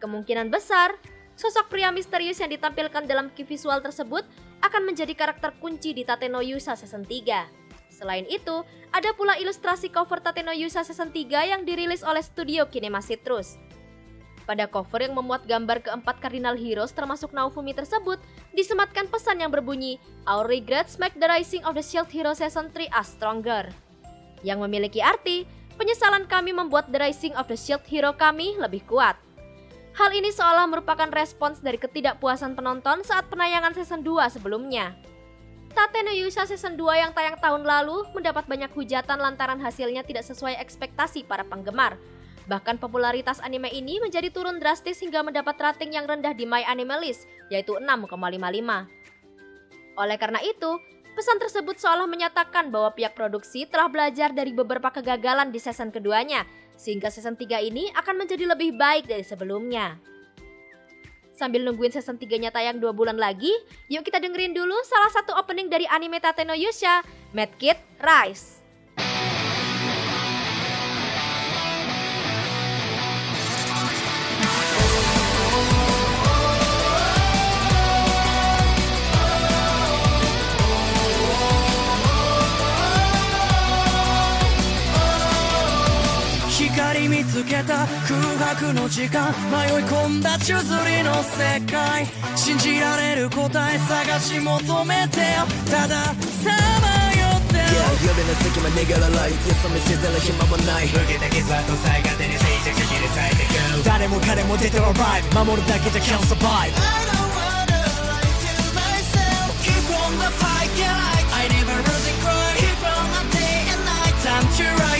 Kemungkinan besar, sosok pria misterius yang ditampilkan dalam key visual tersebut akan menjadi karakter kunci di Tate no Yusa season 3. Selain itu, ada pula ilustrasi cover Tate no Yusa season 3 yang dirilis oleh studio Kinema Citrus. Pada cover yang memuat gambar keempat Cardinal Heroes termasuk Naofumi tersebut, disematkan pesan yang berbunyi, Our regrets make the rising of the Shield Hero Season 3 us stronger. Yang memiliki arti, penyesalan kami membuat the rising of the Shield Hero kami lebih kuat. Hal ini seolah merupakan respons dari ketidakpuasan penonton saat penayangan season 2 sebelumnya. Tate no Yusha season 2 yang tayang tahun lalu mendapat banyak hujatan lantaran hasilnya tidak sesuai ekspektasi para penggemar. Bahkan popularitas anime ini menjadi turun drastis hingga mendapat rating yang rendah di My Anime List, yaitu 6,55. Oleh karena itu, pesan tersebut seolah menyatakan bahwa pihak produksi telah belajar dari beberapa kegagalan di season keduanya, sehingga season 3 ini akan menjadi lebih baik dari sebelumnya. Sambil nungguin season 3-nya tayang 2 bulan lagi, yuk kita dengerin dulu salah satu opening dari anime Tate no Yusha, Mad Kid Rise. 見つけた空白の時間迷い込んだ宙づりの世界信じられる答え探し求めてよたださまよってよ Yeah 夜の隙間逃げらないよそ見せてる暇もない受けた傷跡さえ勝手に静寂切り裂い。てく誰も彼も出て arrive 守るだけじゃ can't survive Keep on the fight, get I never lose it, cry. Keep on the day and night. Time to ride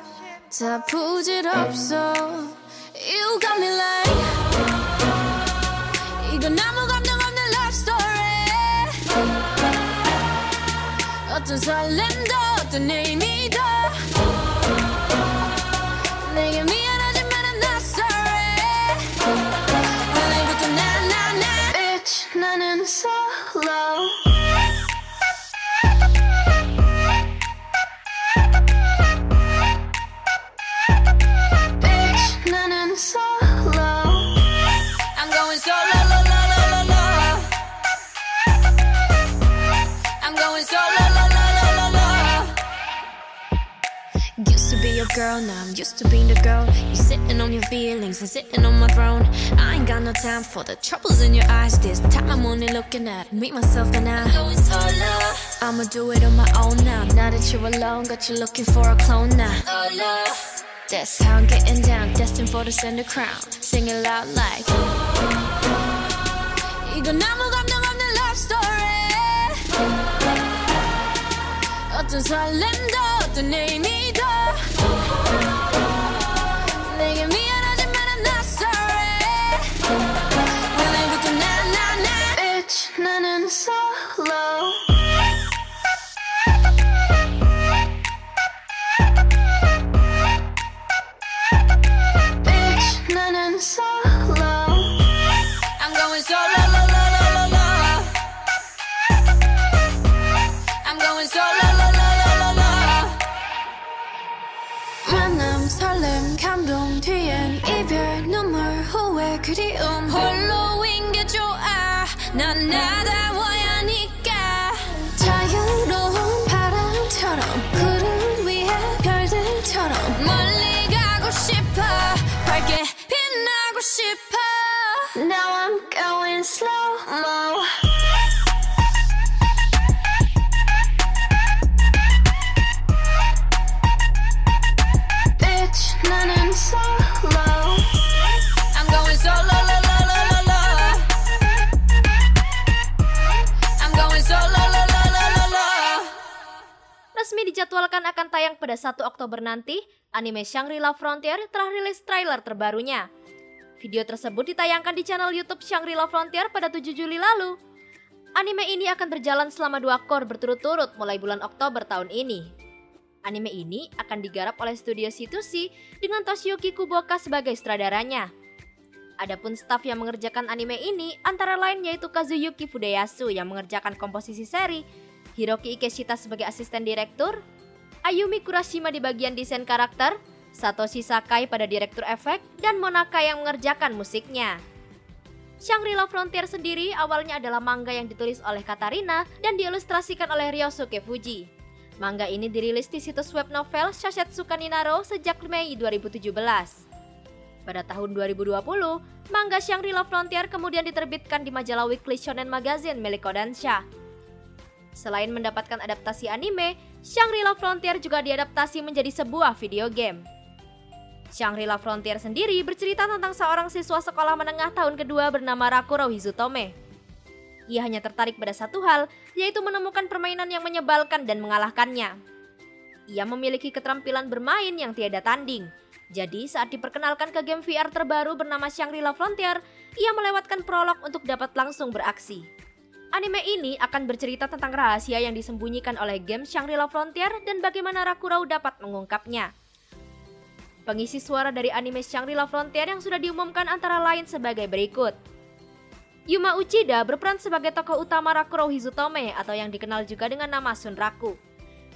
다 부질없어. You got me like 이건 아무 감정 없는 love story. 어떤 설렘도 어떤 의미도 내게 미 girl, now I'm used to being the girl. You sitting on your feelings and sitting on my throne. I ain't got no time for the troubles in your eyes. This time I'm only looking at me, myself, and I. Going solo. I'ma do it on my own now. Now that you're alone, got you looking for a clone now. Solo. That's how I'm getting down, destined for the center crown. Sing it loud like. 이건 아무 감동 없는 love story. 어떤 설렘도 어떤 의미도 making me 그리움 홀로인 게 좋아. 난 나다워야 하니까. 자유로운 바람처럼 구름 위에 별들처럼 멀리 가고 싶어. 밝게 빛나고 싶어. Now I'm going slow-mo Resmi dijadwalkan akan tayang pada 1 Oktober nanti, anime Shangri-La Frontier telah rilis trailer terbarunya. Video tersebut ditayangkan di channel YouTube Shangri-La Frontier pada 7 Juli lalu. Anime ini akan berjalan selama dua core berturut-turut mulai bulan Oktober tahun ini. Anime ini akan digarap oleh studio C2C dengan Toshiyuki Kuboka sebagai sutradaranya. Adapun staf yang mengerjakan anime ini antara lain yaitu Kazuyuki Fudeyasu yang mengerjakan komposisi seri, Hiroki Ikeshita sebagai asisten direktur, Ayumi Kurashima di bagian desain karakter, Satoshi Sakai pada direktur efek, dan Monaka yang mengerjakan musiknya. Shangri-La Frontier sendiri awalnya adalah manga yang ditulis oleh Katarina dan diilustrasikan oleh Ryosuke Fuji. Manga ini dirilis di situs web novel Shasetsu Kaninaro sejak Mei 2017. Pada tahun 2020, manga Shangri-La Frontier kemudian diterbitkan di majalah Weekly Shonen Magazine milik Kodansha. Selain mendapatkan adaptasi anime, Shangri-La Frontier juga diadaptasi menjadi sebuah video game. Shangri-La Frontier sendiri bercerita tentang seorang siswa sekolah menengah tahun kedua bernama Rakuro Hizutome. Ia hanya tertarik pada satu hal, yaitu menemukan permainan yang menyebalkan dan mengalahkannya. Ia memiliki keterampilan bermain yang tiada tanding. Jadi saat diperkenalkan ke game VR terbaru bernama Shangri-La Frontier, ia melewatkan prolog untuk dapat langsung beraksi. Anime ini akan bercerita tentang rahasia yang disembunyikan oleh game Shangri-La Frontier dan bagaimana Rakurau dapat mengungkapnya. Pengisi suara dari anime Shangri-La Frontier yang sudah diumumkan antara lain sebagai berikut. Yuma Uchida berperan sebagai tokoh utama Rakuro Hizutome atau yang dikenal juga dengan nama Sunraku.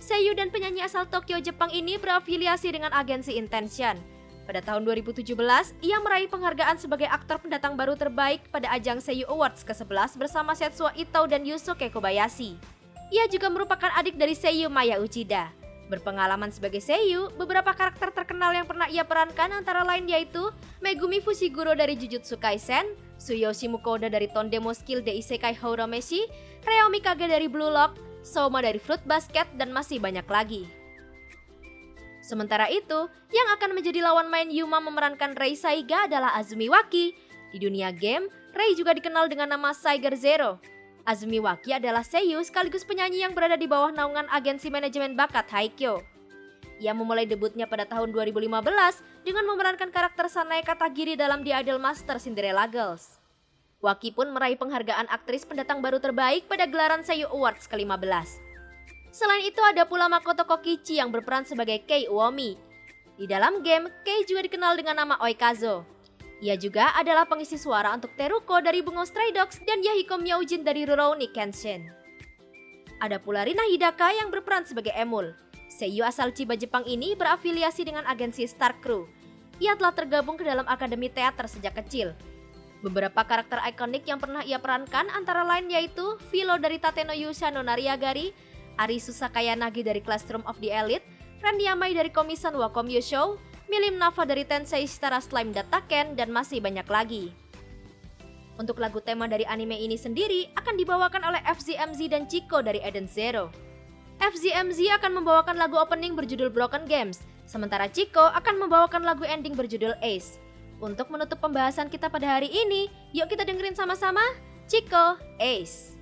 Seiyu dan penyanyi asal Tokyo, Jepang ini berafiliasi dengan agensi Intention. Pada tahun 2017, ia meraih penghargaan sebagai aktor pendatang baru terbaik pada ajang Seiyu Awards ke-11 bersama Setsuo Ito dan Yusuke Kobayashi. Ia juga merupakan adik dari Seiyu Maya Uchida. Berpengalaman sebagai Seiyu, beberapa karakter terkenal yang pernah ia perankan antara lain yaitu Megumi Fushiguro dari Jujutsu Kaisen, Tsuyoshi Mukoda dari Tondemo Skill de Isekai Horomeshi, Reo Mikage dari Blue Lock, Soma dari Fruit Basket, dan masih banyak lagi. Sementara itu, yang akan menjadi lawan main Yuma memerankan Rei Saiga adalah Azumi Waki. Di dunia game, Rei juga dikenal dengan nama Saiger Zero. Azumi Waki adalah seiyu sekaligus penyanyi yang berada di bawah naungan agensi manajemen bakat Haikyo. Ia memulai debutnya pada tahun 2015 dengan memerankan karakter Sanae Katagiri dalam The Idol Master Cinderella Girls. Waki pun meraih penghargaan aktris pendatang baru terbaik pada gelaran Seiyu Awards ke-15. Selain itu ada pula Makoto Kokichi yang berperan sebagai Kei Uomi. Di dalam game, Kei juga dikenal dengan nama Oikazo. Ia juga adalah pengisi suara untuk Teruko dari Bungo Stray Dogs dan Yahiko Myaujin dari Rurouni Kenshin. Ada pula Rina Hidaka yang berperan sebagai Emul. Seiyu asal Chiba Jepang ini berafiliasi dengan agensi Star Crew. Ia telah tergabung ke dalam akademi teater sejak kecil. Beberapa karakter ikonik yang pernah ia perankan antara lain yaitu Philo dari Tateno Yusha no Nariagari, Arisu Sakayanagi dari Classroom of the Elite, Ren Yamai dari Komisan wa Komyo Show, Milim Nava dari Tensei Shitara Slime Dataken, dan masih banyak lagi. Untuk lagu tema dari anime ini sendiri akan dibawakan oleh FZMZ dan Chico dari Eden Zero. FZMZ akan membawakan lagu opening berjudul Broken Games, sementara Chico akan membawakan lagu ending berjudul Ace. Untuk menutup pembahasan kita pada hari ini, yuk kita dengerin sama-sama Chico Ace.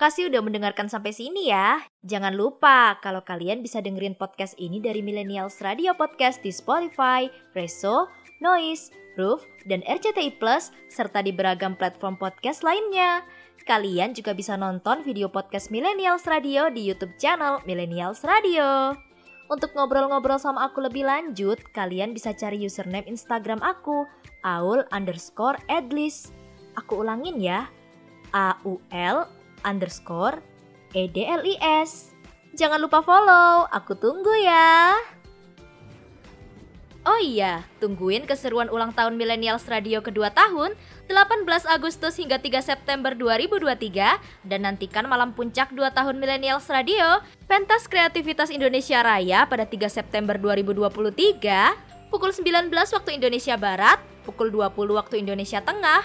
Kasih udah mendengarkan sampai sini ya. Jangan lupa kalau kalian bisa dengerin podcast ini dari Millennials Radio Podcast di Spotify, Reso, Noise, Roof, dan RCTI Plus, serta di beragam platform podcast lainnya. kalian juga bisa nonton video podcast Millennials Radio di YouTube channel Millennials Radio. Untuk ngobrol-ngobrol sama aku lebih lanjut, kalian bisa cari username Instagram aku, aul underscore edlis. Aku ulangin ya, A-U-L underscore E-D-L-I-S. Jangan lupa follow, aku tunggu ya. Oh iya, tungguin keseruan ulang tahun Millennials Radio kedua tahun 18 Agustus hingga 3 September 2023 dan nantikan malam puncak 2 tahun Millennials Radio pentas kreativitas Indonesia Raya pada 3 September 2023 pukul 19 waktu Indonesia Barat, pukul 20 waktu Indonesia Tengah,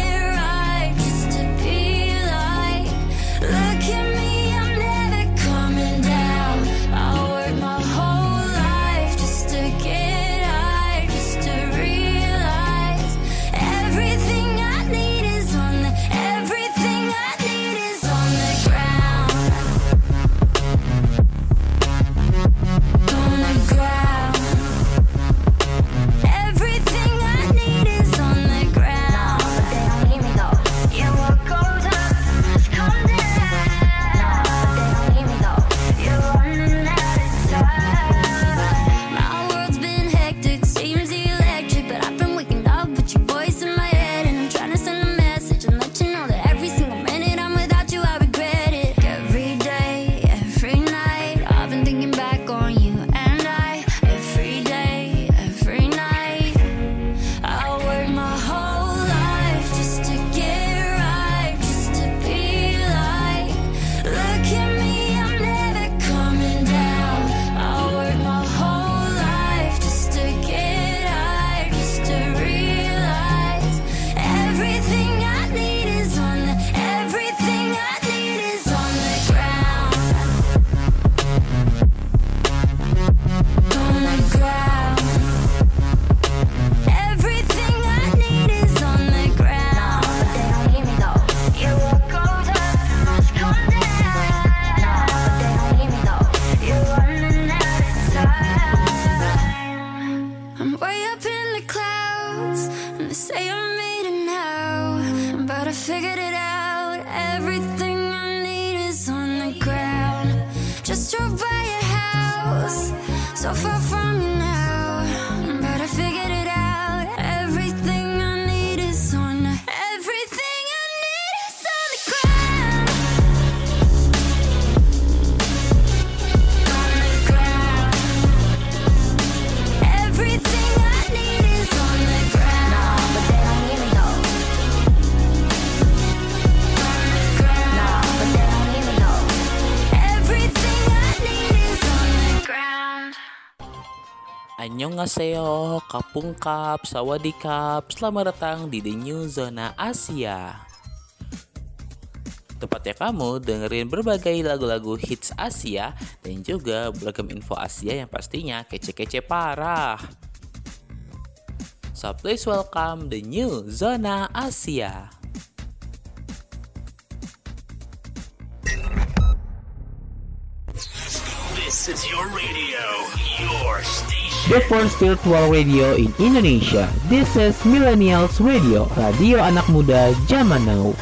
Annyeonghaseyo, Kapungkap, Sawadikap, selamat datang di The New Zona Asia. Tempatnya kamu dengerin berbagai lagu-lagu hits Asia dan juga beragam info Asia yang pastinya kece-kece parah. So please welcome The New Zona Asia. This is your radio, your station. The first virtual radio in Indonesia. This is Millennials Radio, radio anak muda zaman now.